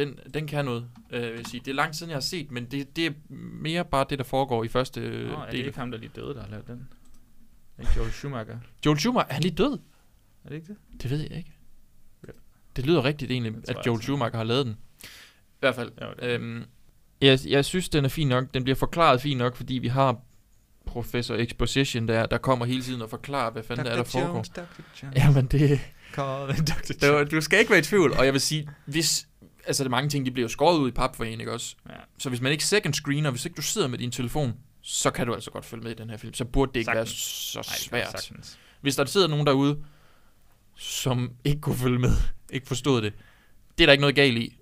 Den, den kan noget, øh, vil jeg sige. Det er lang siden, jeg har set, men det, det er mere bare det, der foregår i første øh, Nå, er det del. ikke ham, der lige døde, der har lavet den? Er ikke Joel Schumacher? Joel Schumacher, er han lige død? Er det ikke det? Det ved jeg ikke. Det lyder rigtigt egentlig, at jeg Joel altså. Schumacher har lavet den. I hvert fald. Det- øhm, jeg, jeg synes, den er fin nok. Den bliver forklaret fint nok, fordi vi har professor Exposition der, der kommer hele tiden og forklarer, hvad fanden der er, der Dr. foregår. Jones, Dr. Jones. Jamen, det... Call Dr. det var, du skal ikke være i tvivl, og jeg vil sige, hvis... Altså, det er mange ting, de bliver jo skåret ud i pap for en, ikke også? Ja. Så hvis man ikke second screener, hvis ikke du sidder med din telefon, så kan du altså godt følge med i den her film. Så burde det ikke Sagtens. være så Nej, svært. sagtens. Hvis der sidder nogen derude, som ikke kunne følge med, *laughs* ikke forstod det, det er der ikke noget galt i.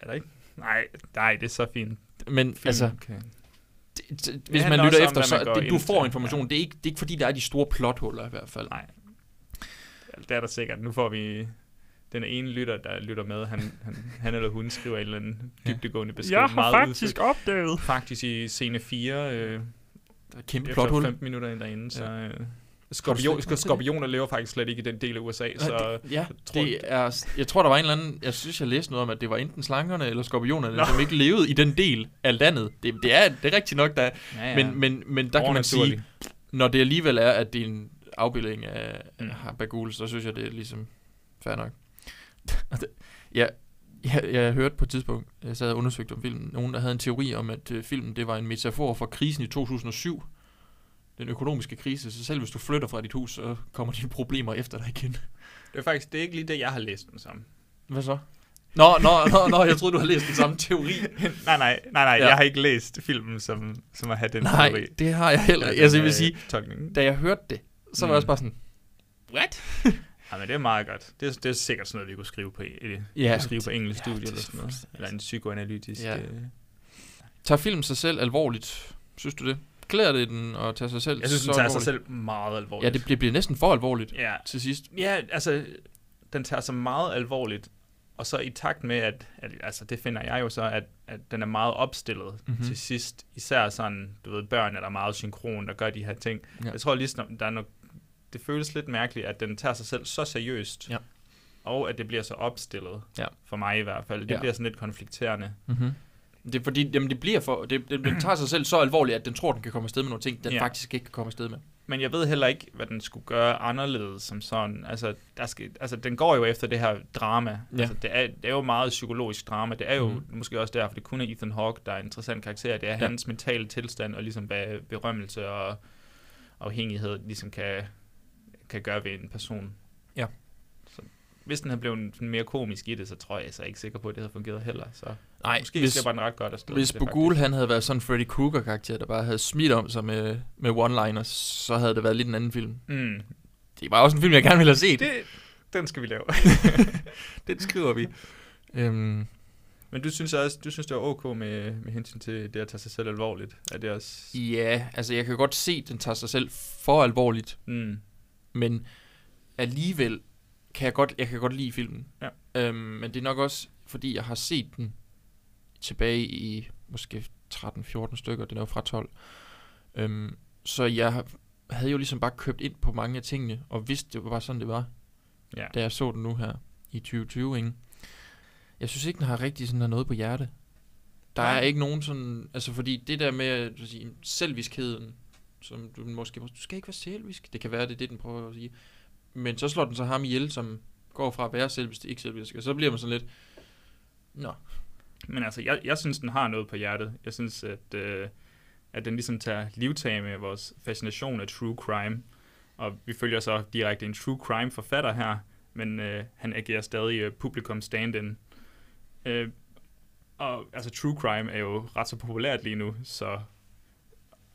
Er der ikke? Nej, nej, det er så fint. Men Film, altså, okay. det, det, hvis man handler lytter om, efter, så man det, du får information. Ja. Det, er ikke, det er ikke fordi, der er de store plothuller i hvert fald. Nej. Det er der sikkert. Nu får vi den ene lytter, der lytter med. Han, han, han eller hun skriver en eller anden Ja. dybdegående besked. Jeg har meget faktisk udført. opdaget. Faktisk i scene 4. Øh, Der er kæmpe efter plothul. 15 minutter ind derinde, så... Ja. Øh, Skorpion, skorpioner lever faktisk slet ikke i den del af USA, så... Nej, det, ja, jeg tror, det er, jeg tror, der var en eller anden, jeg synes, jeg læste noget om, at det var enten slangerne eller skorpionerne, Nå. som ikke levede i den del af landet. Det, det, er, det er rigtigt nok, der er. Ja, ja. Men, men, men der kan man sige, når det alligevel er, at det er en afbildning af mm. Bagul, så synes jeg, det er ligesom fair nok. Ja, jeg, jeg hørte på et tidspunkt, jeg sad og undersøgte om filmen, nogen der havde en teori om, at øh, filmen det var en metafor for krisen i 2007. Den økonomiske krise, så selv hvis du flytter fra dit hus, så kommer dine problemer efter dig igen. Det er faktisk det er ikke lige det, jeg har læst den som. Hvad så? Nå, nå, nå, nå, jeg troede, du havde læst den samme teori. *laughs* nej, nej, nej, nej, Ja. jeg har ikke læst filmen, som, som at have den Nej, teori. det har jeg heller Eller ikke. Altså, jeg vil øh, sige, tolkning. da jeg hørte det, så var jeg Mm. også bare sådan, what? *laughs* Ja, men det er meget godt. Det er, det er sikkert sådan noget, vi kunne skrive på, i- Ja, skrive på engelsk ja, studie er eller sådan noget. Eller en psykoanalytisk... Ja. øh, Tager filmen sig selv alvorligt? Synes du det? Klæder det den at tage sig selv Jeg synes, den tager sig alvorligt? selv meget alvorligt. Ja, det bliver, bliver næsten for alvorligt Ja. til sidst. Ja, altså, den tager sig meget alvorligt, og så i takt med, at, at altså det finder jeg jo så, at, at den er meget opstillet Mhm. mm-hmm. til sidst. Især sådan, du ved, børn er der meget synkron, der gør de her ting. Ja. Jeg tror lige, der er nok det føles lidt mærkeligt, at den tager sig selv så seriøst, Ja. og at det bliver så opstillet, Ja. for mig i hvert fald. Det Ja. bliver sådan lidt konflikterende. Mm-hmm. Det er fordi, jamen det bliver for, det, det, den tager sig selv så alvorligt, at den tror, den kan komme afsted med nogle ting, den Ja. faktisk ikke kan komme afsted med. Men jeg ved heller ikke, hvad den skulle gøre anderledes som sådan. Altså, der skal, altså den går jo efter det her drama. Ja. Altså, det, er, det er jo meget psykologisk drama. Det er jo mm. måske også derfor, det kun er Ethan Hawke, der er en interessant karakter. Det er ja. hans mentale tilstand, og ligesom hvad berømmelse og afhængighed ligesom kan, kan gøre ved en person. Ja. Så hvis den havde blevet mere komisk i det, så tror jeg så er jeg ikke sikker på, at det havde fungeret heller. Så Nej, måske hvis- slipper den ret godt afsted. Hvis Bogul han havde været sådan en Freddy Krueger-karakter, der bare havde smidt om sig med, med one-liners, så havde det været lidt en anden film. Mm. Det var også en film, jeg gerne ville have set. Det, den skal vi lave. *laughs* Den skriver vi. Øhm, Men du synes også, du synes det var ok med, med hensyn til det at tage sig selv alvorligt? Er det også... ja, altså jeg kan godt se, at den tager sig selv for alvorligt, Mm. Men alligevel kan jeg godt, jeg kan godt lide filmen. Ja. Øhm, men det er nok også, fordi jeg har set den tilbage i måske 13-14 stykker, den er jo fra 12. Øhm, så jeg havde jo ligesom bare købt ind på mange af tingene, og vidste, det var sådan, det var, Ja. da jeg så den nu her i 2020. Ikke? Jeg synes ikke, den har rigtig sådan noget på hjerte. Der er Nej. ikke nogen sådan, altså fordi det der med at du sige, selviskheden, som du måske, du skal ikke være selvisk, det kan være, det er det, den prøver at sige. Men så slår den så ham ihjel, som går fra at være selvisk til ikke selvisk, og så bliver man sådan lidt, nå, Men altså, jeg, jeg synes, den har noget på hjertet. Jeg synes, at, øh, at den ligesom tager livtag med vores fascination af true crime. Og vi følger så direkte en true crime forfatter her, men øh, han agerer stadig øh, publikum stand-in. Øh, og altså, true crime er jo ret så populært lige nu, så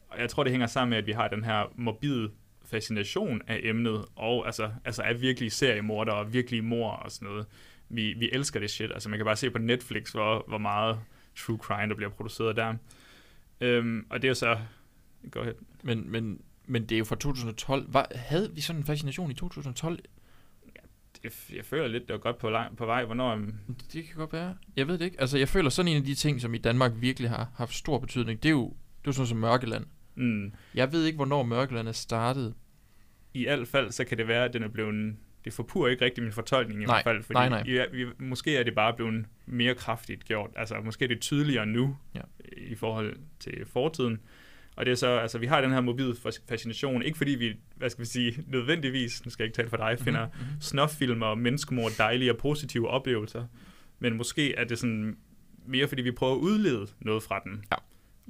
og jeg tror, det hænger sammen med, at vi har den her morbide fascination af emnet, og altså, altså af virkelige seriemorder og virkelige mor og sådan noget. Vi, vi elsker det shit. Altså man kan bare se på Netflix, hvor, hvor meget true crime, der bliver produceret der. Øhm, og det er jo så... Go ahead. men, men, men det er jo fra 2012. Var, havde vi sådan en fascination i 2012? Jeg, jeg føler lidt, det var godt på, lang, på vej. Hvornår... øhm, Det kan godt være. Jeg ved det ikke. Altså, jeg føler sådan en af de ting, som i Danmark virkelig har haft stor betydning, det er jo, det er jo sådan som Mørkeland. Mm, Jeg ved ikke, hvornår Mørkeland er startet. I hvert fald, så kan det være, at den er blevet... Det forpurer ikke rigtig min fortolkning i Nej, hvert fald, fordi nej, nej. I, vi, måske er det bare blevet mere kraftigt gjort. Altså, måske er det tydeligere nu Ja. i forhold til fortiden. Og det er så, altså, vi har den her mobile fas- fascination, ikke fordi vi, hvad skal vi sige, nødvendigvis, nu skal jeg ikke tale for dig, finder Mhm, mhm. snoffilmer og menneskemord dejlige og positive oplevelser. Men måske er det sådan mere, fordi vi prøver at udlede noget fra den. Ja.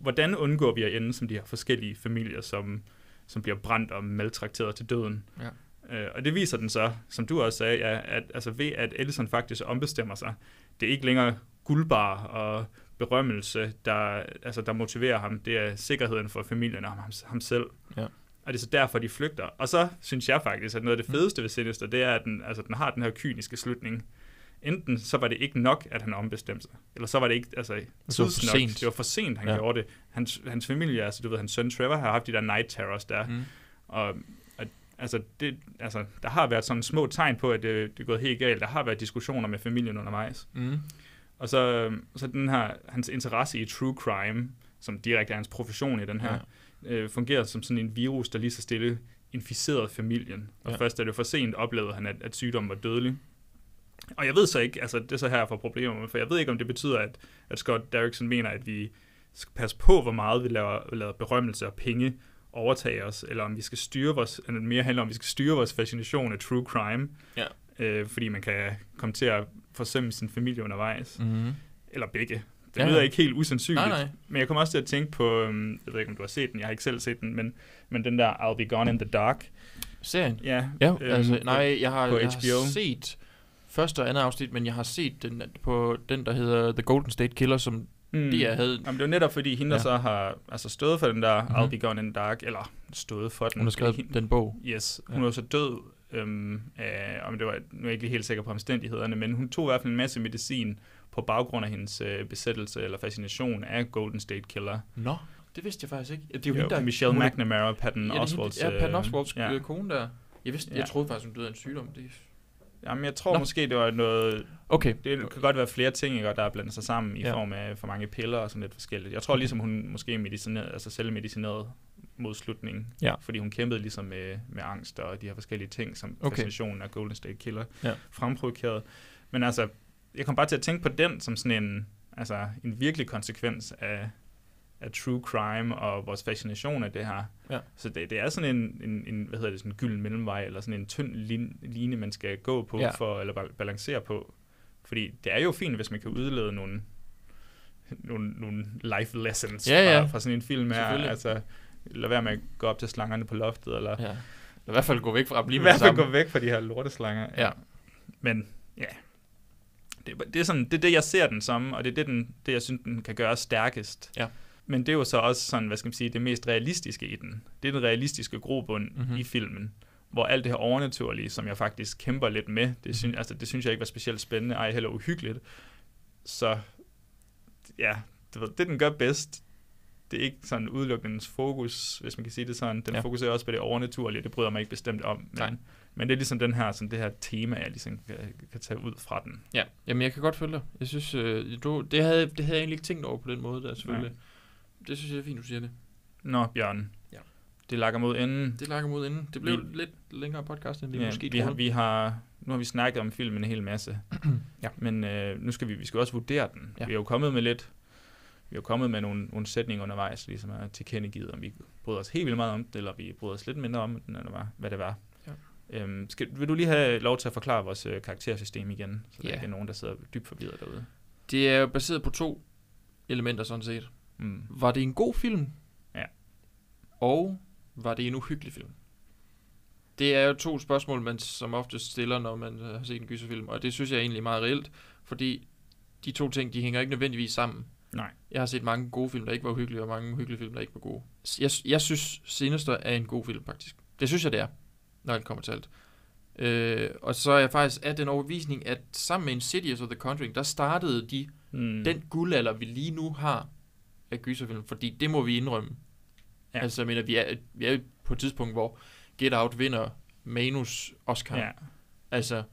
Hvordan undgår vi at ende som de her forskellige familier, som, som bliver brændt og maltrakteret til døden? Ja. Øh, og det viser den så, som du også sagde, ja, at altså ved at Ellison faktisk ombestemmer sig, det er ikke længere guldbar og berømmelse, der, altså, der motiverer ham. Det er sikkerheden for familien og ham, ham selv. Ja. Og det er så derfor, de flygter. Og så synes jeg faktisk, at noget af det Mm. fedeste ved Sinister, det er, at den, altså, den har den her kyniske slutning. Enten så var det ikke nok, at han ombestemte sig, eller så var det ikke altså, var for sent. Det var for sent, han Ja. gjorde det. Hans, hans familie, altså du ved, hans søn Trevor har haft de der night terrors der. Mm. Og, og altså, det, altså, der har været sådan små tegn på, at det, det er gået helt galt. Der har været diskussioner med familien undervejs. Mm. Og så, så den her, hans interesse i true crime, som direkte er hans profession i den her, ja. øh, fungerer som sådan en virus, der lige så stille inficerede familien. Og Ja. ja. først da det var for sent, oplevede han, at, at sygdommen var dødelig. Og jeg ved så ikke, altså det er så her for problemer, for jeg ved ikke, om det betyder, at, at Scott Derrickson mener, at vi skal passe på, hvor meget vi laver, laver berømmelse og penge overtage os, eller om vi skal styre vores, eller mere handler om, at vi skal styre vores fascination af true crime, Ja. øh, fordi man kan komme til at forsømme sin familie undervejs. Mm. Eller begge. Det Ja, lyder ikke helt usandsynligt. Nej, nej. Men jeg kommer også til at tænke på, øhm, jeg ved ikke, om du har set den, jeg har ikke selv set den, men, men den der I'll Be Gone in the Dark. Serien? Ja. Ja, øhm, altså, nej, jeg har, på jeg HBO. har set første og andet afsnit, men jeg har set den på den, der hedder The Golden State Killer, som Mm. de havde... Jamen, det var netop fordi, hende, der Ja. så har altså, stået for den der Mhm. I'll Be Gone in the Dark, eller stået for den. Hun har skrevet Hende- den bog. Yes, hun Ja. var så død, øhm, af, om det var, nu er jeg ikke lige helt sikker på omstændighederne, men hun tog i hvert fald en masse medicin på baggrund af hendes øh, besættelse eller fascination af Golden State Killer. Nå, det vidste jeg faktisk ikke. Det er jo, Jo, hende, der... Michelle er- McNamara Patton Ja, er Oswalds, Ja, Patton øh, Oswalds ja. ja. kone der. Jeg, vidste, jeg Ja. troede faktisk, hun døde af en sygdom. Det... Jamen, jeg tror Nå. måske, det var noget... Okay. Det kan godt være flere ting, ikke, der er blandet sig sammen i Ja. form af for mange piller og sådan lidt forskelligt. Jeg tror ligesom, hun måske medicinerede, altså selvmedicineret mod slutningen. Ja. Fordi hun kæmpede ligesom med, med angst og de her forskellige ting, som Okay. fascinationen af Golden State Killer Ja. fremprovokerede. Men altså, jeg kom bare til at tænke på den som sådan en, altså, en virkelig konsekvens af, af true crime og vores fascination af det her. Ja. Så det, det er sådan en, en, en, hvad hedder det, sådan en gylden mellemvej, eller sådan en tynd lin, line, man skal gå på, Ja. for, eller bal- balancere på. Fordi det er jo fint, hvis man kan udlede nogle, nogle, nogle life lessons Ja, ja. Fra, fra sådan en film her. Altså, lad være med at gå op til slangerne på loftet, eller Ja. I hvert fald gå væk fra dem lige i hvert fald gå væk fra de her lorteslanger. Ja. Men ja, det, det, er sådan, det er det, jeg ser den som, og det er det, den, det jeg synes, den kan gøre stærkest. Ja. Men det er jo så også sådan, hvad skal man sige, det mest realistiske i den. Det er den realistiske grobund Mhm. mm-hmm. i filmen, hvor alt det her overnaturlige, som jeg faktisk kæmper lidt med, det, synes, altså, det synes jeg ikke var specielt spændende, ej heller uhyggeligt. Så ja, ved, det den gør bedst, det er ikke sådan udelukkende fokus, hvis man kan sige det sådan. Den Ja. ja. fokuserer også på det overnaturlige, det bryder mig ikke bestemt om. Men, Nej. men det er ligesom den her, sådan det her tema, jeg ligesom kan, kan tage ud fra den. Ja, jamen jeg kan godt følge dig. Jeg synes, øh, du, det, havde, det havde jeg egentlig ikke tænkt over på den måde der, selvfølgelig. Det synes jeg er fint, du siger det. Nå, Bjørn. Ja. Det lakker mod enden. Det lakker mod enden. Det blev Vi- lidt længere podcast, end vi Ja, måske vi, har, vi har, nu har vi snakket om filmen en hel masse. *clears throat* Ja. Men øh, nu skal vi, vi skal også vurdere den. Ja. Vi er jo kommet med lidt, vi er jo kommet med nogle, nogle sætninger undervejs, ligesom er tilkendegivet, om vi bryder os helt vildt meget om det, eller vi bryder os lidt mindre om den, eller hvad, hvad det var. Ja. Øhm, skal, vil du lige have lov til at forklare vores øh, karaktersystem igen, så der Ja. ikke er nogen, der sidder dybt forvirret derude? Det er jo baseret på to elementer sådan set. Mm. Var det en god film? Ja. Og var det en uhyggelig film? Det er jo to spørgsmål, man som ofte stiller, når man øh, har set en gyserfilm, og det synes jeg er egentlig meget reelt, fordi de to ting, de hænger ikke nødvendigvis sammen. Nej. Jeg har set mange gode film, der ikke var uhyggelige, og mange uhyggelige film, der ikke var gode. Jeg, jeg synes, Sinister er en god film, faktisk. Det synes jeg, det er, når det kommer til alt. Øh, og så er jeg faktisk af den overbevisning, at sammen med Insidious og The Conjuring, der startede de Mm. den guldalder, vi lige nu har af gyserfilm, fordi det må vi indrømme. Ja. Altså, jeg mener, vi er, vi er på et tidspunkt, hvor Get Out vinder Manus Oscar. Ja. Altså,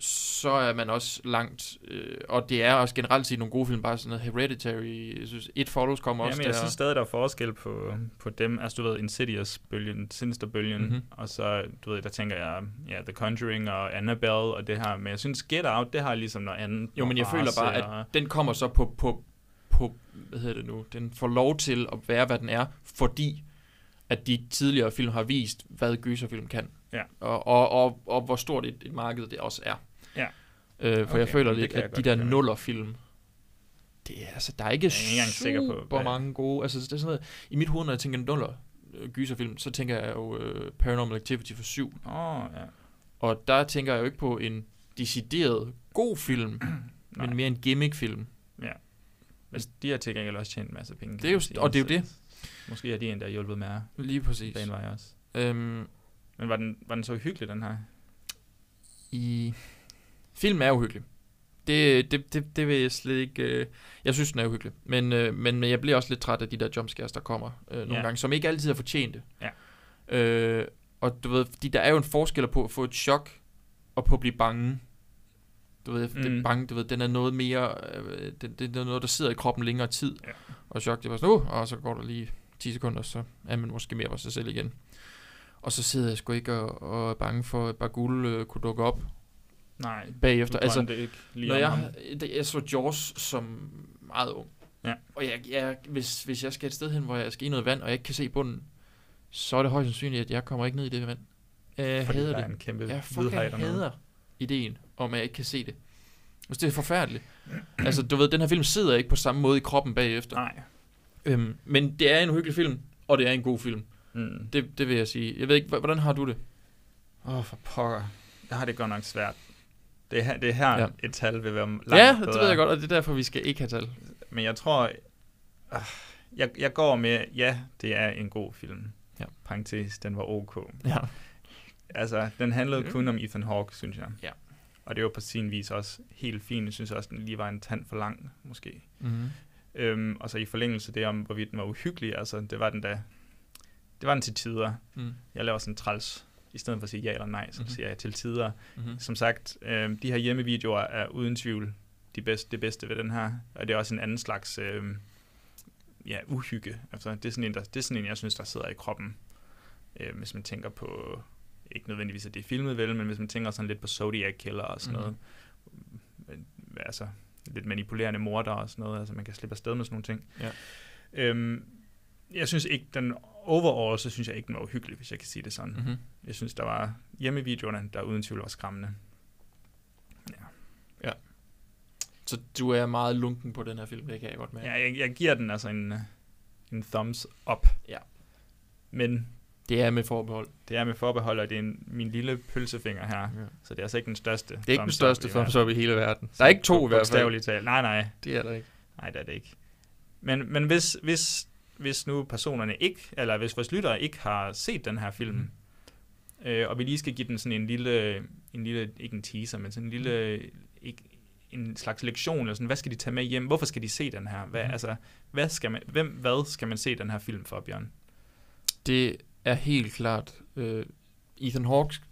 så er man også langt, øh, og det er også generelt set nogle gode film, bare sådan noget Hereditary, jeg synes, It Follows kommer også men jeg der. synes stadig, der er forskel på, på dem. Altså, du ved, Insidious-bølgen, Sinister-bølgen, Mhm. mm-hmm. og så, du ved, der tænker jeg, ja, The Conjuring og Annabelle og det her. Men jeg synes, Get Out, det har ligesom noget andet. Jo, men jeg føler bare, og- at den kommer så på, på, på, hvad hedder det nu, den får lov til at være, hvad den er, fordi at de tidligere film har vist, hvad gyserfilm kan. Ja. Og, og, og, og hvor stort et, et marked det også er. Ja. Øh, for Okay, jeg føler lidt, at de der nullerfilm, det er, altså, der er ikke, Jeg er ikke engang sikker på, super mange gode, altså det er sådan noget, i mit hoved, når jeg tænker nuller øh, gyserfilm, så tænker jeg jo øh, Paranormal Activity for 7. Åh, oh, ja. Og der tænker jeg jo ikke på en decideret god film, *clears throat* men mere en gimmick-film. Ja. Men de har til gengæld også tjent en masse penge. Det er jo- sige. og det er jo det. Måske har de en, der hjulpet med at Lige præcis. den vej også. Øhm, Men var den, var den så hyggelig, den her? i filmen er uhyggelig. Det, det, det, det vil jeg slet ikke... Øh, jeg synes, den er uhyggelig. Men, øh, men men jeg bliver også lidt træt af de der jumpscares, der kommer øh, nogle Ja. gange, som ikke altid er fortjente. Ja. Øh, og du ved, fordi der er jo en forskel på at få et chok, og på at blive bange. Du ved, mm. den Mm. bange, du ved, den er noget mere... Øh, det, det er noget, der sidder i kroppen længere tid. Ja. Og chok, det var sådan, uh, og så går der lige 10 sekunder, så er man måske mere for sig selv igen. Og så sidder jeg sgu ikke og, og er bange for, at Bagul øh, kunne dukke op Nej, bagefter. Altså, drømte ikke lige når jeg, det- jeg så Jaws som meget ung. Ja. Og jeg, jeg, hvis, hvis jeg skal et sted hen, hvor jeg skal i noget vand, og jeg ikke kan se bunden, så er det højst sandsynligt, at jeg kommer ikke ned i det vand. Jeg Fordi hader der er det. en kæmpe jeg fucking hader ideen om, at jeg ikke kan se det. Altså, det er forfærdeligt. altså, du ved, den her film sidder ikke på samme måde i kroppen bagefter. Nej. Øhm, men det er en uhyggelig film, og det er en god film. Mm. Det, det vil jeg sige. Jeg ved ikke, hvordan har du det? Åh, oh, for pokker. Jeg har det godt nok svært. Det er, her- det er her, Ja. et tal vil være langt ja, bedre. det ved jeg godt, og det er derfor, vi skal ikke have tal. Men jeg tror, øh, jeg, jeg går med, ja, det er en god film. Ja. Parentes, den var ok. Ja. Altså, den handlede Mm. kun om Ethan Hawke, synes jeg. Ja. Og det var på sin vis også helt fint. Jeg synes også, den lige var en tand for lang, måske. Mhm. Øhm, og så i forlængelse af det om, hvorvidt den var uhyggelig, altså, det var den da, det var den til tider. Mm. Jeg laver sådan en træls, i stedet for at sige ja eller nej, så Mhm. siger jeg til tider. Mhm. Som sagt, øh, de her hjemmevideoer er uden tvivl de bedste, det bedste ved den her, og det er også en anden slags, øh, ja, uhygge. Altså, det er sådan en, der, det er sådan en, jeg synes, der sidder i kroppen. Øh, hvis man tænker på, ikke nødvendigvis, at det er filmet vel, men hvis man tænker sådan lidt på Zodiac Killer og sådan noget. Men, altså, lidt manipulerende morder og sådan noget. Altså, man kan slippe afsted med sådan nogle ting. Ja. Øhm, jeg synes ikke, den overall, så synes jeg ikke, den var uhyggelig, hvis jeg kan sige det sådan. Mhm. Jeg synes, der var hjemmevideoerne, der uden tvivl var skræmmende. Ja. Så du er meget lunken på den her film, det kan jeg godt mærke. Ja, jeg, jeg giver den altså en, en thumbs up. Ja. Men Det er med forbehold. det er med forbehold, og det er en, min lille pølsefinger her. Ja. Så det er altså ikke den største. Det er ikke den største thumbs up i hele verden. Der er ikke to i hvert fald. Talt. Nej, nej. Det er der ikke. Nej, det er det ikke. Men, men hvis, hvis, hvis nu personerne ikke, eller hvis vores lyttere ikke har set den her film, Mhm. øh, og vi lige skal give den sådan en lille, en lille, ikke en teaser, men sådan en lille, ikke, en slags lektion, eller sådan, hvad skal de tage med hjem? Hvorfor skal de se den her? Hvad, Mhm. altså, hvad skal man, hvem, hvad skal man se den her film for, Bjørn? Det er helt klart øh, Ethan Hawks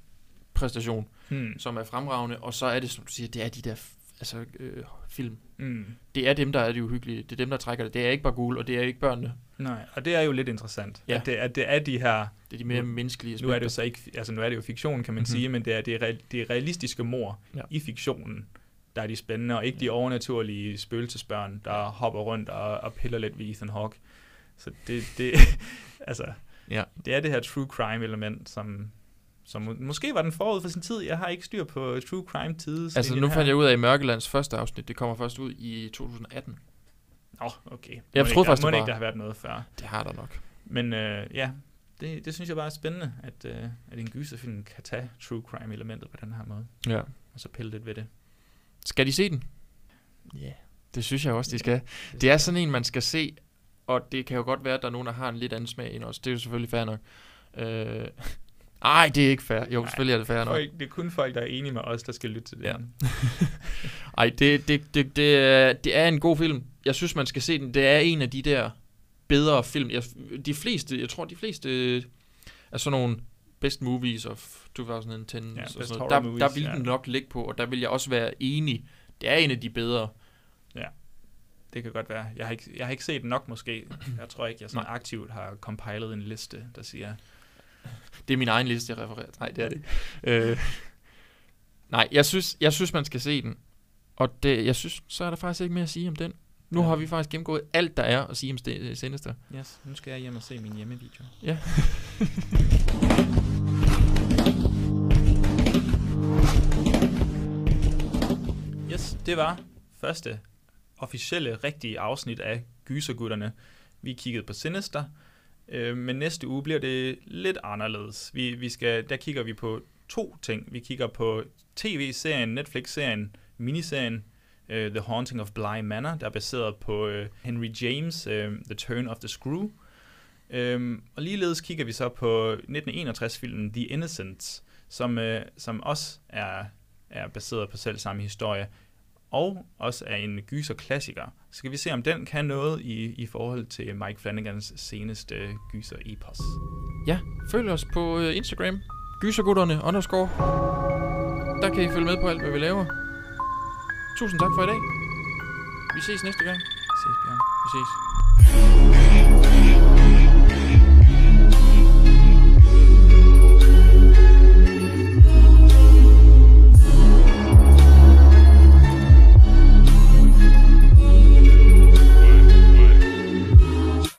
præstation, Hmm. som er fremragende, og så er det, som du siger, det er de der altså, øh, film. Mm. Det er dem, der er det uhyggelige. Det er dem, der trækker det. Det er ikke bare gul, og det er ikke børnene. Nej, og det er jo lidt interessant, Ja. at, det, at det er de her Det er de mere Nu- menneskelige Nu er det jo så ikke, altså nu er det jo fiktion, kan man Mhm. mm-hmm. sige, men det er det, er, det realistiske mor Ja. ja. i fiktionen, der er de spændende, og ikke de overnaturlige spøgelsesbørn, der hopper rundt og, og piller lidt ved Ethan Hawke. Så det, det, *laughs* altså, Ja. det er det her true crime element, som, som må- måske var den forud for sin tid. Jeg har ikke styr på true crime tids. Altså, nu fandt jeg ud af, at Mørkelands første afsnit, det kommer først ud i 2018. Åh, oh, okay. Jeg Må troede faktisk, må det ikke, der har været noget før. Det har der nok. Men øh, ja, det, det synes jeg bare er spændende, at, øh, at en gyserfilm kan tage true crime elementet på den her måde, Ja. og så pille lidt ved det. Skal de se den? Ja, yeah. det synes jeg også, de skal. Det er sådan en, man skal se, og det kan jo godt være, at der er nogen, der har en lidt anden smag end os. Det er jo selvfølgelig fair nok. Øh, ej, det er ikke fair. Jo, selvfølgelig er det fair nok. Folk, det er kun folk, der er enige med os, der skal lytte til det. Ja. *laughs* Ej, det, det, det, det, er, det er en god film. Jeg synes, man skal se den. Det er en af de der bedre film. Jeg, de fleste, jeg tror, de fleste er sådan nogle best movies of 2010. Ja, og sådan noget. Der, movies, der vil ja. den nok ligge på, og der vil jeg også være enig. Det er en af de bedre. Det kan godt være. Jeg har ikke, jeg har ikke set nok måske. *clears throat* Jeg tror ikke, jeg sådan aktivt har compilet en liste, der siger... Det er min egen liste, jeg refererer til. Nej, det er det *laughs* øh, nej, jeg synes, jeg synes, man skal se den. Og det, jeg synes, så er der faktisk ikke mere at sige om den. Nu Ja. har vi faktisk gennemgået alt, der er at sige om Sinister. Yes, nu skal jeg hjem og se min hjemmevideo. Ja. *laughs* Yes, det var første officielle, rigtige afsnit af Gysergutterne. Vi kiggede på Sinister, øh, men næste uge bliver det lidt anderledes. Vi, vi skal, der kigger vi på to ting. Vi kigger på tv-serien, Netflix-serien, miniserien øh, The Haunting of Bly Manor, der er baseret på øh, Henry James' øh, The Turn of the Screw. Um, og ligeledes kigger vi så på 1961-filmen The Innocents, som, som også er, er baseret på selv samme historie, og også er en gyser-klassiker. Så skal vi se, om den kan noget i, i forhold til Mike Flanagans seneste gyser-epos. Ja, følg os på øh, Instagram. Gysergutterne underscore. Der kan I følge med på alt, hvad vi laver. Tusind tak for i dag. Vi ses næste gang. Vi ses, Bjørn. Vi ses.